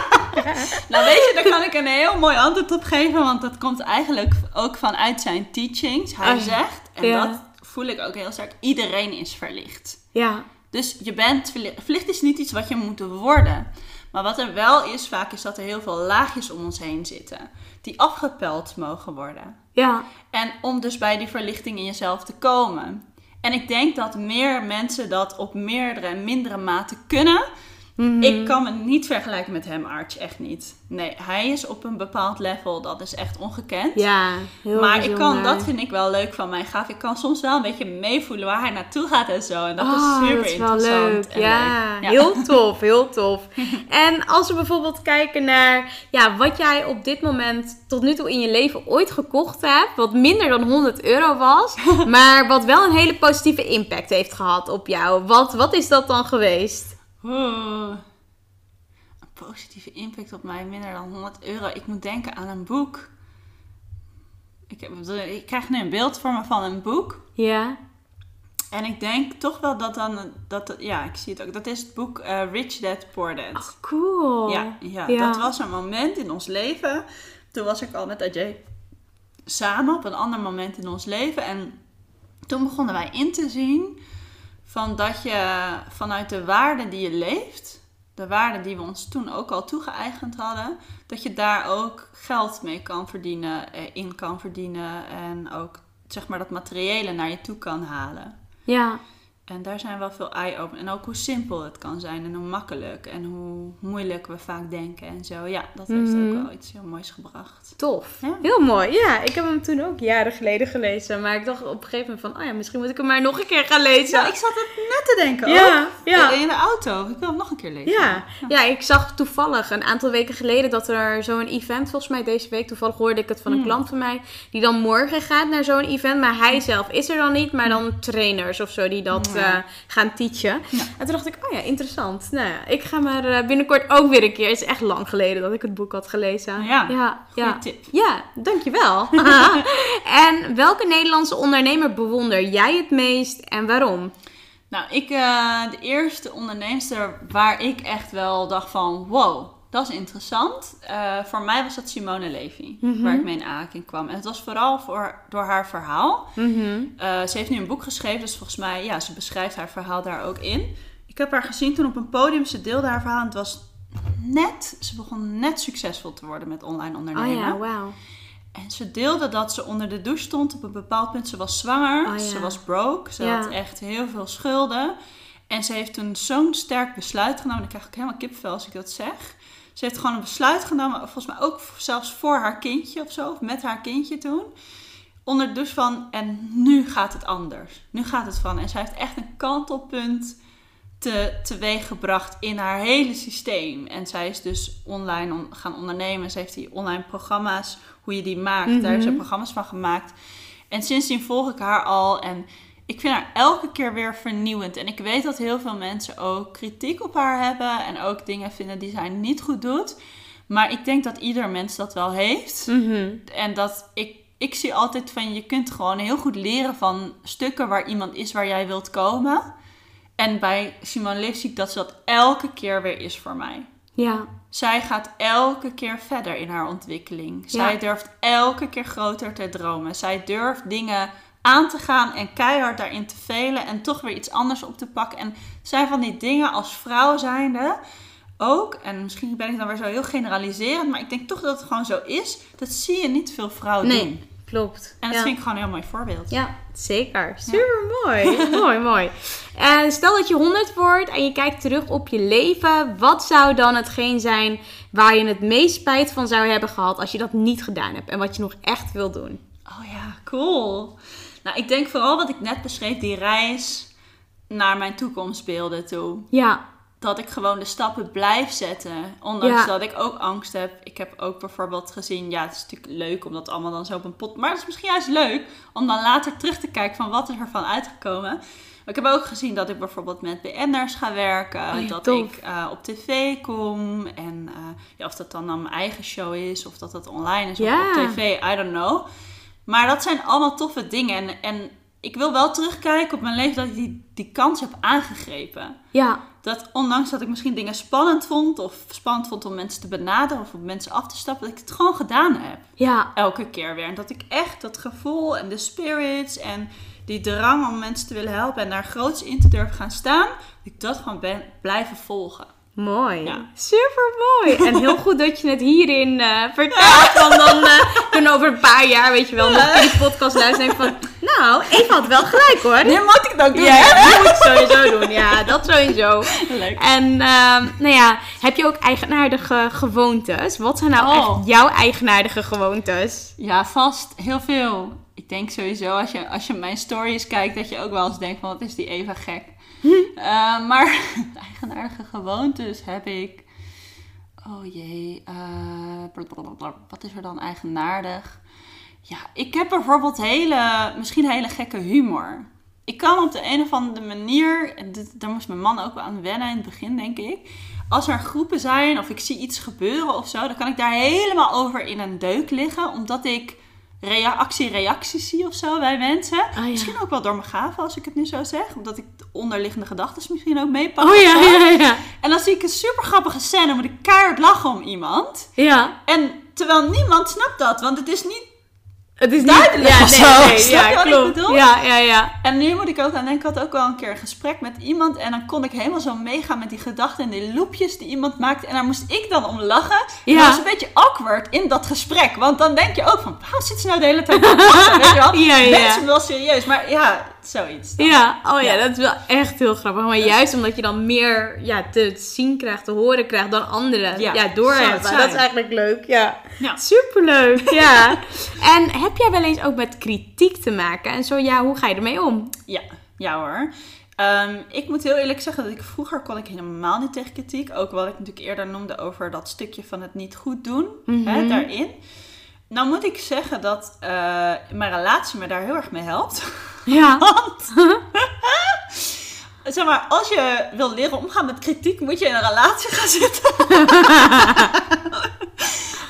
Nou weet je, daar kan ik een heel mooi antwoord op geven, want dat komt eigenlijk ook vanuit zijn teachings. Hij ja. zegt, en Ja. dat voel ik ook heel sterk, iedereen is verlicht. Ja, Dus je bent verlicht. Verlicht is niet iets wat je moet worden. Maar wat er wel is, vaak is dat er heel veel laagjes om ons heen zitten. Die afgepeld mogen worden. ja, En om dus bij die verlichting in jezelf te komen. En ik denk dat meer mensen dat op meerdere en mindere mate kunnen. Mhm. Ik kan me niet vergelijken met hem, Arch. Echt niet. Nee, hij is op een bepaald level. Dat is echt ongekend. ja. Heel maar ik kan, dat vind ik wel leuk van mijn gaaf. Ik kan soms wel een beetje meevoelen waar hij naartoe gaat en zo. En dat is super dat is wel interessant. leuk. en Ja, leuk. heel tof, heel tof. en als we bijvoorbeeld kijken naar ja, wat jij op dit moment tot nu toe in je leven ooit gekocht hebt, wat minder dan 100 euro was, maar wat wel een hele positieve impact heeft gehad op jou. Wat, wat is dat dan geweest? Een positieve impact op mij, minder dan 100 euro. Ik moet denken aan een boek. Ik, heb, ik krijg nu een beeld voor me van een boek. Ja, En ik denk toch wel dat dan... Dat, ja, ik zie het ook. Dat is het boek eh, Rich Dad Poor Dad. cool. Ja, ja, Ja. dat was een moment in ons leven. Toen was ik al met Ajay samen op een ander moment in ons leven. En toen begonnen wij in te zien van dat je vanuit de waarden die je leeft, de waarden die we ons toen ook al toegeëigend hadden, dat je daar ook geld mee kan verdienen, eh, in kan verdienen en ook zeg maar dat materiële naar je toe kan halen. Ja, En daar zijn wel veel eye-open. En ook hoe simpel het kan zijn en hoe makkelijk en hoe moeilijk we vaak denken en zo. Ja, dat heeft Mhm. ook wel iets heel moois gebracht. tof. Ja. Heel mooi. Ja, ik heb hem toen ook jaren geleden gelezen, maar ik dacht op een gegeven moment van, oh ja, misschien moet ik hem maar nog een keer gaan lezen. Ja, ik zat het net te denken Ja, ook. ja. In de auto. Ik wil hem nog een keer lezen. Ja. ja, ik zag toevallig een aantal weken geleden dat er zo'n event, volgens mij deze week, toevallig hoorde ik het van een Hmm. klant van mij, die dan morgen gaat naar zo'n event, maar hij zelf is er dan niet, maar dan trainers of zo die dat. Eh, gaan teachen. Ja. En toen dacht ik, oh ja, interessant. Nou ja, ik ga maar eh, binnenkort ook weer een keer. Het is echt lang geleden dat ik het boek had gelezen. Ja, ja, ja. tip. Ja, dankjewel. en welke Nederlandse ondernemer bewonder jij het meest en waarom? Nou, ik, eh, de eerste onderneemster waar ik echt wel dacht van, wow, dat is interessant. Eh, voor mij was dat Simone Levy, Mhm. waar ik mee in aanraking kwam. En het was vooral voor, door haar verhaal. Mhm. Eh, ze heeft nu een boek geschreven, dus volgens mij, ja, ze beschrijft haar verhaal daar ook in. Ik heb haar gezien toen op een podium, ze deelde haar verhaal. En het was net, ze begon net succesvol te worden met online Oh ondernemen. ja, wauw. En ze deelde dat ze onder de douche stond op een bepaald punt. Ze was zwanger, Oh ja. ze was broke, ze Ja. had echt heel veel schulden. En ze heeft toen zo'n sterk besluit genomen. Ik krijg ook helemaal kipvel als ik dat zeg. Ze heeft gewoon een besluit genomen, volgens mij ook zelfs voor haar kindje of zo, of met haar kindje toen. Onder de douche van, en nu gaat het anders. Nu gaat het van. En zij heeft echt een kantelpunt te, teweeg gebracht in haar hele systeem. En zij is dus online on- gaan ondernemen. Ze heeft die online programma's, hoe je die maakt. Daar heeft ze Mhm. programma's van gemaakt. En sindsdien volg ik haar al. En ik vind haar elke keer weer vernieuwend. En ik weet dat heel veel mensen ook kritiek op haar hebben. En ook dingen vinden die zij niet goed doet. Maar ik denk dat ieder mens dat wel heeft. Mhm. En dat ik, ik zie altijd van je kunt gewoon heel goed leren van stukken waar iemand is waar jij wilt komen. En bij Simone Leef zie ik dat ze dat elke keer weer is voor mij. Ja, Zij gaat elke keer verder in haar ontwikkeling. Zij Ja. durft elke keer groter te dromen. Zij durft dingen aan te gaan en keihard daarin te velen en toch weer iets anders op te pakken. En zijn van die dingen als vrouw zijnde ook, en misschien ben ik dan weer zo heel generaliserend, maar ik denk toch dat het gewoon zo is. Dat zie je niet veel vrouwen doen. nee, klopt. En dat ja. vind ik gewoon een heel mooi voorbeeld. Ja, zeker. Super mooi. mooi, mooi. En stel dat je 100 wordt en je kijkt terug op je leven. Wat zou dan hetgeen zijn waar je het meest spijt van zou hebben gehad als je dat niet gedaan hebt en wat je nog echt wil doen? Oh ja, cool. Nou, ik denk vooral wat ik net beschreef, die reis naar mijn toekomstbeelden toe. Ja, dat ik gewoon de stappen blijf zetten. Ondanks Ja. dat ik ook angst heb. Ik heb ook bijvoorbeeld gezien, ja, het is natuurlijk leuk om dat allemaal dan zo op een pot. Maar het is misschien juist leuk om dan later terug te kijken van wat is er van uitgekomen. Maar ik heb ook gezien dat ik bijvoorbeeld met BN'ers ga werken. Oh ja, dat tof. ik eh, op tv kom. En eh, ja, of dat dan aan mijn eigen show is. Of dat dat online is. Ja. Of op tv. I don't know. Maar dat zijn allemaal toffe dingen. En, en ik wil wel terugkijken op mijn leven dat ik die, die kans heb aangegrepen. Ja, Dat ondanks dat ik misschien dingen spannend vond. Of spannend vond om mensen te benaderen. Of om mensen af te stappen. Dat ik het gewoon gedaan heb ja, elke keer weer. En dat ik echt dat gevoel en de spirits en die drang om mensen te willen helpen en daar groots in te durven gaan staan, dat ik dat gewoon ben blijven volgen. Mooi. Ja. Super mooi. En heel goed dat je het hierin eh, vertelt. Want dan eh, kunnen over een paar jaar, weet je wel, nog in de podcast luisteren van... Nou, Eva had wel gelijk hoor. Nee, moet ik dat ook doen? Ja, hè? dat moet je sowieso doen. Ja, dat sowieso. Leuk. En ehm, nou ja, heb je ook eigenaardige gewoontes? Wat zijn nou Oh. echt jouw eigenaardige gewoontes? Ja, vast. Heel veel. Ik denk sowieso als je, als je mijn stories kijkt, dat je ook wel eens denkt van wat is die Eva gek. Eh, maar eigenaardige gewoontes heb ik. Oh jee. eh, wat is er dan eigenaardig? Ja, ik heb bijvoorbeeld hele, misschien hele gekke humor. Ik kan op de een of andere manier, daar moest mijn man ook wel aan wennen in het begin, denk ik. Als er groepen zijn of ik zie iets gebeuren of zo, dan kan ik daar helemaal over in een deuk liggen. Omdat ik reactie-reacties zie of zo bij mensen. Ah, ja. Misschien ook wel door mijn gaven als ik het nu zo zeg. Omdat ik de onderliggende gedachten misschien ook meepak. Oh ja, ja, ja. En dan zie ik een super grappige scène, moet ik keihard lachen om iemand. Ja, En terwijl niemand snapt dat, want het is niet het is niet... Duidelijk ja, nee, zo. nee, ja, wat ik klopt. bedoel? Ja, ja, ja. En nu moet ik ook aan denken, ik had ook wel een keer een gesprek met iemand. En dan kon ik helemaal zo meegaan met die gedachten en die loopjes die iemand maakte. En daar moest ik dan om lachen. En Ja. dat was een beetje awkward in dat gesprek. Want dan denk je ook van, waarom zit ze nou de hele tijd te lachen? Weet je wel? Ja, ja, ja. Mensen wel serieus. Maar ja, zoiets. dan. Ja, oh ja, Ja. dat is wel echt heel grappig. Maar juist omdat je dan meer ja, te zien krijgt, te horen krijgt dan anderen ja, Ja, door zou het hebben. zijn. Dat is eigenlijk leuk, ja. Ja. Superleuk, ja. en heb jij wel eens ook met kritiek te maken? En zo ja, hoe ga je ermee om? Ja, ja hoor. Ehm, ik moet heel eerlijk zeggen dat ik vroeger kon ik helemaal niet tegen kritiek. Ook wat ik natuurlijk eerder noemde over dat stukje van het niet goed doen. hè, daarin. Nou moet ik zeggen dat eh, mijn relatie me daar heel erg mee helpt. Ja. Want, zeg maar, als je wil leren omgaan met kritiek, moet je in een relatie gaan zitten.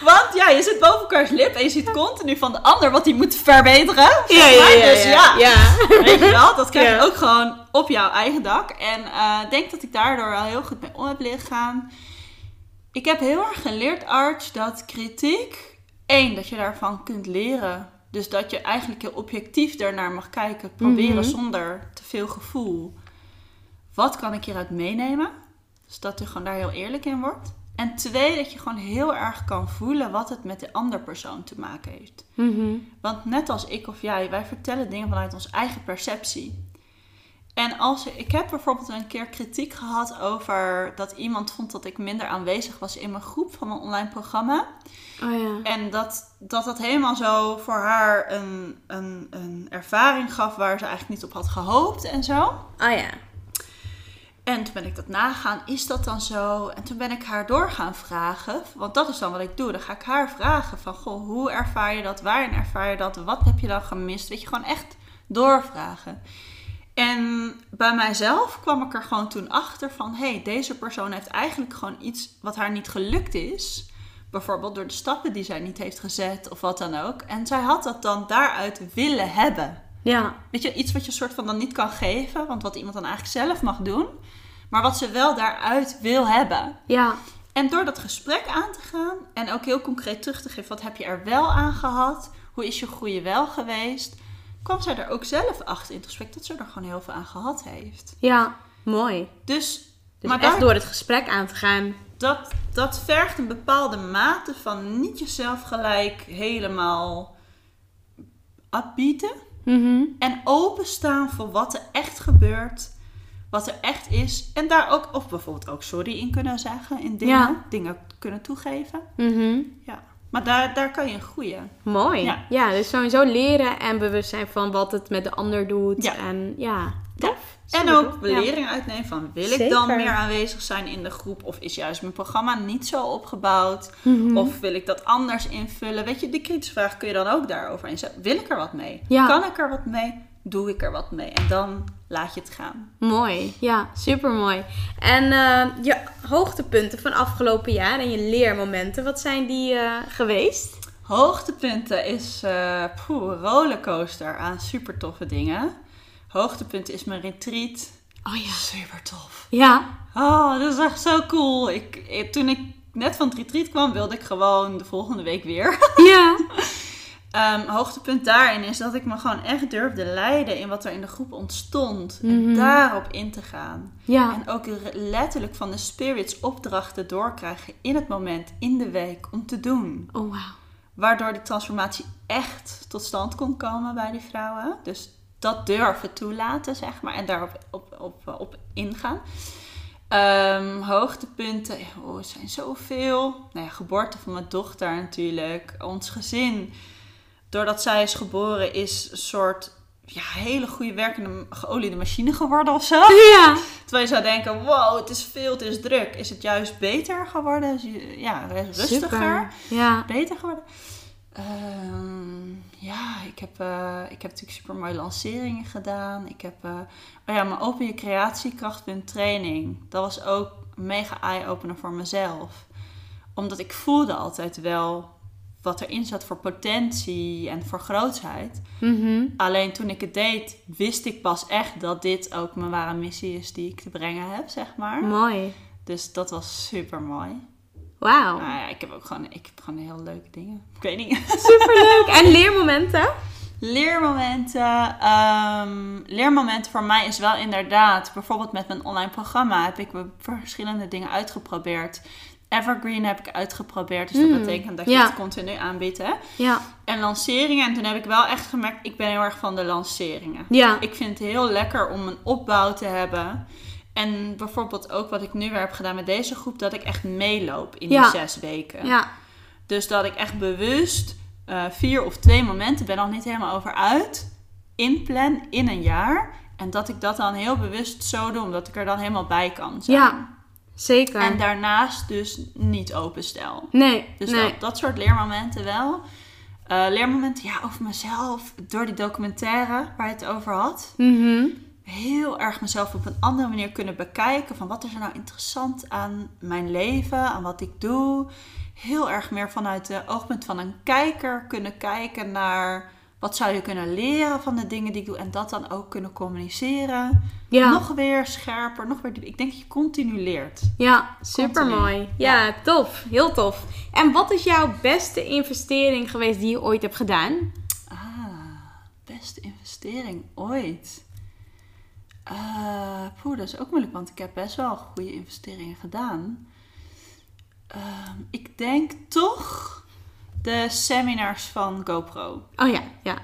Want ja, je zit boven elkaars lip en je ziet continu van de ander wat hij moet verbeteren. Ja, ja, ja, Dus ja. ja. Weet je wel, dat krijg je ook gewoon op jouw eigen dak. En eh, ik denk dat ik daardoor wel heel goed mee om heb leren gaan. Ik heb heel erg geleerd, Arch, dat kritiek... één, dat je daarvan kunt leren. Dus dat je eigenlijk heel objectief ernaar mag kijken. Proberen Mhm. zonder te veel gevoel. Wat kan ik hieruit meenemen? Dus dat je gewoon daar heel eerlijk in wordt. En twee, dat je gewoon heel erg kan voelen wat het met de andere persoon te maken heeft. Mhm. Want net als ik of jij, wij vertellen dingen vanuit onze eigen perceptie. En als ik heb bijvoorbeeld een keer kritiek gehad over dat iemand vond dat ik minder aanwezig was in mijn groep van mijn online programma. Oh ja. En dat dat, dat helemaal zo voor haar een, een, een ervaring gaf waar ze eigenlijk niet op had gehoopt en zo. Oh ja. En toen ben ik dat nagaan, is dat dan zo? En toen ben ik haar door gaan vragen, want dat is dan wat ik doe. Dan ga ik haar vragen van, goh, hoe ervaar je dat? Waarin ervaar je dat? Wat heb je dan gemist? Weet je, gewoon echt doorvragen. En bij mijzelf kwam ik er gewoon toen achter van, hé, hey, deze persoon heeft eigenlijk gewoon iets wat haar niet gelukt is. Bijvoorbeeld door de stappen die zij niet heeft gezet of wat dan ook. En zij had dat dan daaruit willen hebben. Ja. Weet je, iets wat je soort van dan niet kan geven, want wat iemand dan eigenlijk zelf mag doen, maar wat ze wel daaruit wil hebben. Ja. En door dat gesprek aan te gaan en ook heel concreet terug te geven, wat heb je er wel aan gehad? Hoe is je groei wel geweest? Kwam zij er ook zelf achter in het gesprek dat ze er gewoon heel veel aan gehad heeft. Ja. Mooi. Dus, Dus maar echt daar- door het gesprek aan te gaan. dat, dat vergt een bepaalde mate van niet jezelf gelijk helemaal afbieten. Mhm. En openstaan voor wat er echt gebeurt. Wat er echt is. En daar ook, of bijvoorbeeld ook sorry in kunnen zeggen. In dingen. Ja. Dingen kunnen toegeven. Mhm. Ja. Maar daar, daar kan je in groeien. Mooi. Ja. Ja. dus sowieso leren en bewust zijn van wat het met de ander doet. Ja. En ja, tof. En ook tof. belering uitnemen van wil ik dan meer aanwezig zijn in de groep of is juist mijn programma niet zo opgebouwd Mhm. of wil ik dat anders invullen? Weet je, die kritische vraag kun je dan ook daarover inzetten. Wil ik er wat mee? Kan ik er wat mee? Doe ik er wat mee? En dan laat je het gaan. Mooi, ja, super mooi. En eh, je hoogtepunten van afgelopen jaar en je leermomenten, wat zijn die eh, geweest? Hoogtepunten is eh poeh, rollercoaster aan super toffe dingen. Hoogtepunt is mijn retreat. Oh ja. Super tof. Ja, Oh, dat is echt zo cool. Ik, ik- toen ik net van het retreat kwam, wilde ik gewoon de volgende week weer. ja. Ehm, hoogtepunt daarin is dat ik me gewoon echt durfde leiden in wat er in de groep ontstond. Mhm. En daarop in te gaan. Ja, En ook letterlijk van de spirits opdrachten doorkrijgen in het moment, in de week, om te doen. oh wauw. Waardoor die transformatie echt tot stand kon komen bij die vrouwen. Dus dat durven toelaten, zeg maar. En daarop op, op, op ingaan. Ehm, hoogtepunten, oh, er zijn zoveel. Nou ja, geboorte van mijn dochter natuurlijk. Ons gezin, doordat zij is geboren, is een soort ja, hele goede werkende geoliede machine geworden of zo. Ja, Terwijl je zou denken, wow, het is veel, het is druk. Is het juist beter geworden? Ja, rustiger super. Ja, beter geworden? Ehm, ja, ik heb, eh, ik heb natuurlijk super mooie lanceringen gedaan. Ik heb, eh, oh ja, mijn Open Je Creatiekrachtpunt training. Dat was ook een mega eye-opener voor mezelf. Omdat ik voelde altijd wel wat erin zat voor potentie en voor grootsheid. mhm. Alleen toen ik het deed, wist ik pas echt dat dit ook mijn ware missie is die ik te brengen heb, zeg maar. mooi. Dus dat was super mooi. Wauw, Nou ja, ik heb ook gewoon, ik heb gewoon heel leuke dingen. Ik weet niet. superleuk. En leermomenten? Leermomenten. ehm, leermomenten voor mij is wel inderdaad, bijvoorbeeld met mijn online programma heb ik verschillende dingen uitgeprobeerd. Evergreen heb ik uitgeprobeerd, dus dat Hmm, betekent dat je ja. het continu aanbiedt. Hè? Ja, En lanceringen, en toen heb ik wel echt gemerkt, ik ben heel erg van de lanceringen. ja, Ik vind het heel lekker om een opbouw te hebben. En bijvoorbeeld ook wat ik nu weer heb gedaan met deze groep, dat ik echt meeloop in Ja. die zes weken. ja. Dus dat ik echt bewust eh, vier of twee momenten, ben nog niet helemaal over uit, inplan in een jaar. En dat ik dat dan heel bewust zo doe, omdat ik er dan helemaal bij kan zijn. Ja, zeker. En daarnaast dus niet openstel. nee, Dus nee. dat, dat soort leermomenten wel. Eh, leermomenten, ja, over mezelf. Door die documentaire waar je het over had. Mhm. Heel erg mezelf op een andere manier kunnen bekijken. Van wat is er nou interessant aan mijn leven, aan wat ik doe. Heel erg meer vanuit de oogpunt van een kijker kunnen kijken naar... Wat zou je kunnen leren van de dingen die ik doe en dat dan ook kunnen communiceren. Ja. Nog weer scherper, nog weer... Ik denk dat je continu leert. Ja, super mooi. Ja, tof. Heel tof. En wat is jouw beste investering geweest die je ooit hebt gedaan? Ah, beste investering ooit. Poeh, dat is ook moeilijk, want ik heb best wel goede investeringen gedaan. Ehm, ik denk toch de seminars van GoPro. Oh ja, ja.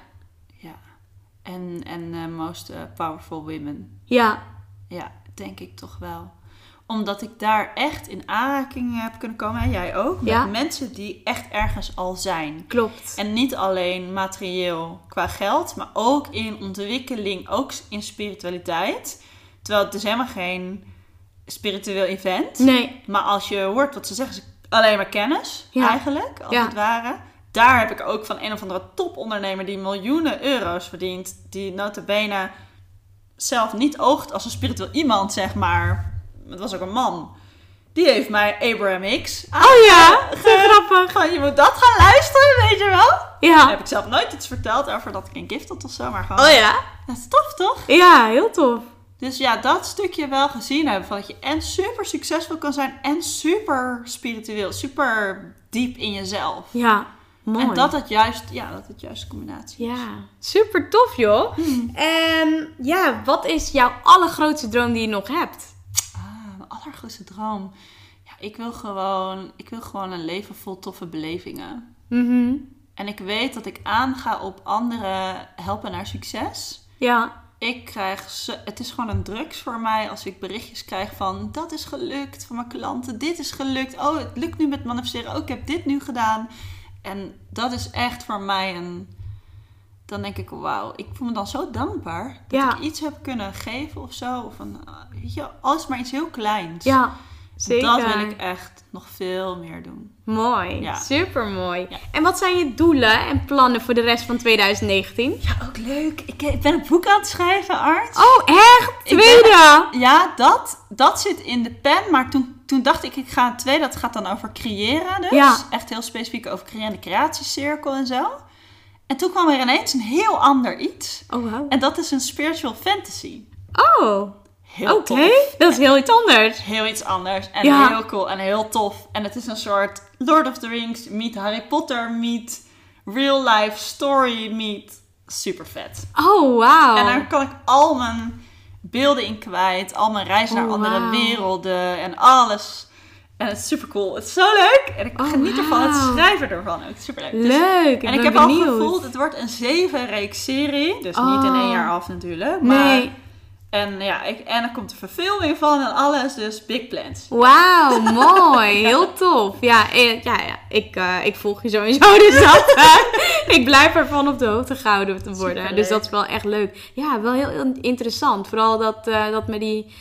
Ja. En, en eh, Most eh, Powerful Women. Ja, Ja, denk ik toch wel. Omdat ik daar echt in aanraking heb kunnen komen. En jij ook. Met Ja. mensen die echt ergens al zijn. klopt. En niet alleen materieel qua geld, maar ook in ontwikkeling, ook in spiritualiteit. Terwijl het is helemaal geen spiritueel event. Nee, Maar als je hoort wat ze zeggen, alleen maar kennis Ja. eigenlijk, als Ja. het ware. Daar heb ik ook van een of andere topondernemer die miljoenen euro's verdient. Die notabene zelf niet oogt als een spiritueel iemand, zeg maar. Het was ook een man. Die heeft mij Abraham X Oh ja, grappig. Gewoon, je moet dat gaan luisteren, weet je wel? Ja. heb ik zelf nooit iets verteld over dat ik een gift had of zo, maar gewoon... Oh ja? Dat is tof, toch? Ja, heel tof. Dus ja, dat stukje wel gezien hebben. Van dat je en super succesvol kan zijn en super spiritueel. Super diep in jezelf. Ja, mooi. En dat het juist, ja, dat het juist combinatie is. Ja, super tof joh. En ja, wat is jouw allergrootste droom die je nog hebt? Ah, mijn allergrootste droom. Ja, ik wil gewoon, ik wil gewoon een leven vol toffe belevingen. Mhm. En ik weet dat ik aanga op anderen helpen naar succes. Ja, Ik krijg, zo- het is gewoon een drugs voor mij als ik berichtjes krijg van dat is gelukt van mijn klanten, dit is gelukt, oh het lukt nu met manifesteren, oh ik heb dit nu gedaan. En dat is echt voor mij een, dan denk ik, wauw, ik voel me dan zo dankbaar dat Ja. ik iets heb kunnen geven of zo. Of een, eh, weet je, alles maar iets heel kleins. Ja, zeker. Dat wil ik echt nog veel meer doen. Mooi, Ja. super mooi. Ja. En wat zijn je doelen en plannen voor de rest van 2019? Ja, ook leuk. Ik, ik ben een boek aan het schrijven, Art. Oh, echt? Ben- Tweede? Ja, dat, dat zit in de pen. Maar toen, toen dacht ik, ik ga een tweede. Dat gaat dan over creëren dus. Ja. Echt heel specifiek over creëren, de creatiecirkel en zo. En toen kwam er ineens een heel ander iets. Oh, wow. En dat is een spiritual fantasy. Oh, Heel oké. tof. Dat is heel iets anders. Heel iets anders. En Ja. heel cool en heel tof. En het is een soort Lord of the Rings meet Harry Potter meet real life story meet super vet. Oh, wauw. En daar kan ik al mijn beelden in kwijt. Al mijn reizen naar Oh, andere werelden en alles. En het is super cool. Het is zo leuk. En ik Oh, geniet ervan. Het schrijven ervan ook. Super leuk. Dus- Leuk, en ik heb benieuwd. al gevoeld, het wordt een zeven reeks serie. Dus niet in Oh. één jaar af natuurlijk. Maar, Nee. En ja, ik, en er komt er verfilming van en alles. Dus big plans. Wauw, mooi. Heel tof. Ja, eh, ja, ja. Ik, eh, ik volg je sowieso. Dus dat, eh, ik blijf ervan op de hoogte gehouden te worden. Superleuk. Dus dat is wel echt leuk. Ja, wel heel, heel interessant. Vooral dat, eh, dat met die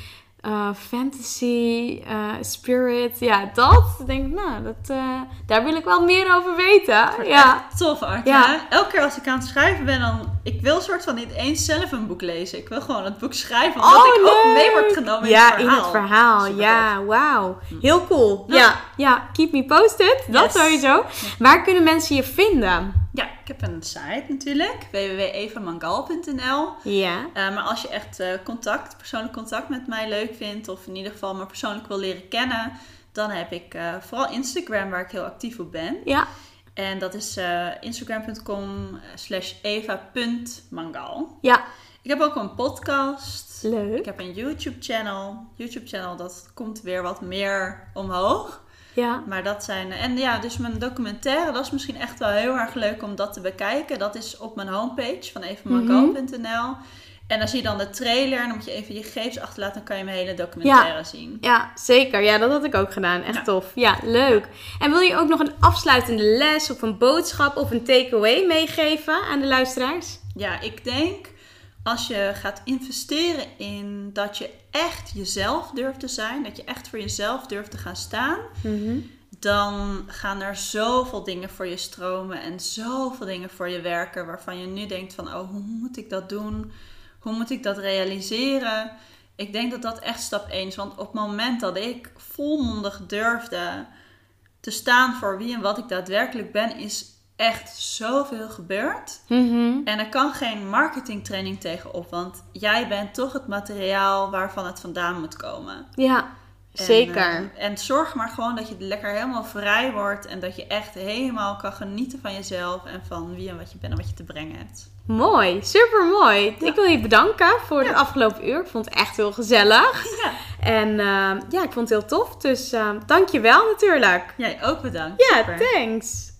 eh, fantasy, eh, spirit. Ja, dat. Denk ik, nou, dat, eh, daar wil ik wel meer over weten. Ja. Tof, Art. Ja. Ja. Elke keer als ik aan het schrijven ben, dan... Ik wil soort van niet eens zelf een boek lezen. Ik wil gewoon het boek schrijven, omdat ik ook mee word genomen in ja, het verhaal. in het verhaal. Super Ja, wauw. Heel cool. Ja. Ja, ja, keep me posted. Dat Yes. sowieso. Waar kunnen mensen je vinden? Ja, ik heb een site natuurlijk. www.evamangal.nl Ja. Eh, maar als je echt eh, contact, persoonlijk contact met mij leuk vindt, of in ieder geval me persoonlijk wil leren kennen, dan heb ik eh, vooral Instagram waar ik heel actief op ben. Ja. En dat is instagram.com slash eva.mangal. Ja. Ik heb ook een podcast. Leuk. Ik heb een YouTube channel. YouTube channel, dat komt weer wat meer omhoog. Ja. Maar dat zijn... En ja, dus mijn documentaire, dat is misschien echt wel heel erg leuk om dat te bekijken. Dat is op mijn homepage van evenmangal.nl. En dan zie je dan de trailer en dan moet je even je gegevens achterlaten. Dan kan je mijn hele documentaire zien. Ja, zeker. Ja, dat had ik ook gedaan. Echt Ja. tof. Ja, leuk. En wil je ook nog een afsluitende les of een boodschap of een takeaway meegeven aan de luisteraars? Ja, ik denk als je gaat investeren in dat je echt jezelf durft te zijn. Dat je echt voor jezelf durft te gaan staan. dan gaan er zoveel dingen voor je stromen en zoveel dingen voor je werken waarvan je nu denkt van, oh, hoe moet ik dat doen? Hoe moet ik dat realiseren? Ik denk dat dat echt stap 1 is, want op het moment dat ik volmondig durfde te staan voor wie en wat ik daadwerkelijk ben, is echt zoveel gebeurd. Mhm. En er kan geen marketingtraining tegenop, want jij bent toch het materiaal waarvan het vandaan moet komen. Ja, En, zeker. eh, en zorg maar gewoon dat je lekker helemaal vrij wordt. En dat je echt helemaal kan genieten van jezelf. En van wie en wat je bent en wat je te brengen hebt. Mooi, super mooi. Ik wil je bedanken voor het afgelopen uur. Ik vond het echt heel gezellig. Ja. En eh, ja, ik vond het heel tof. Dus eh dank je wel natuurlijk. Jij ook bedankt. Ja, Super. thanks.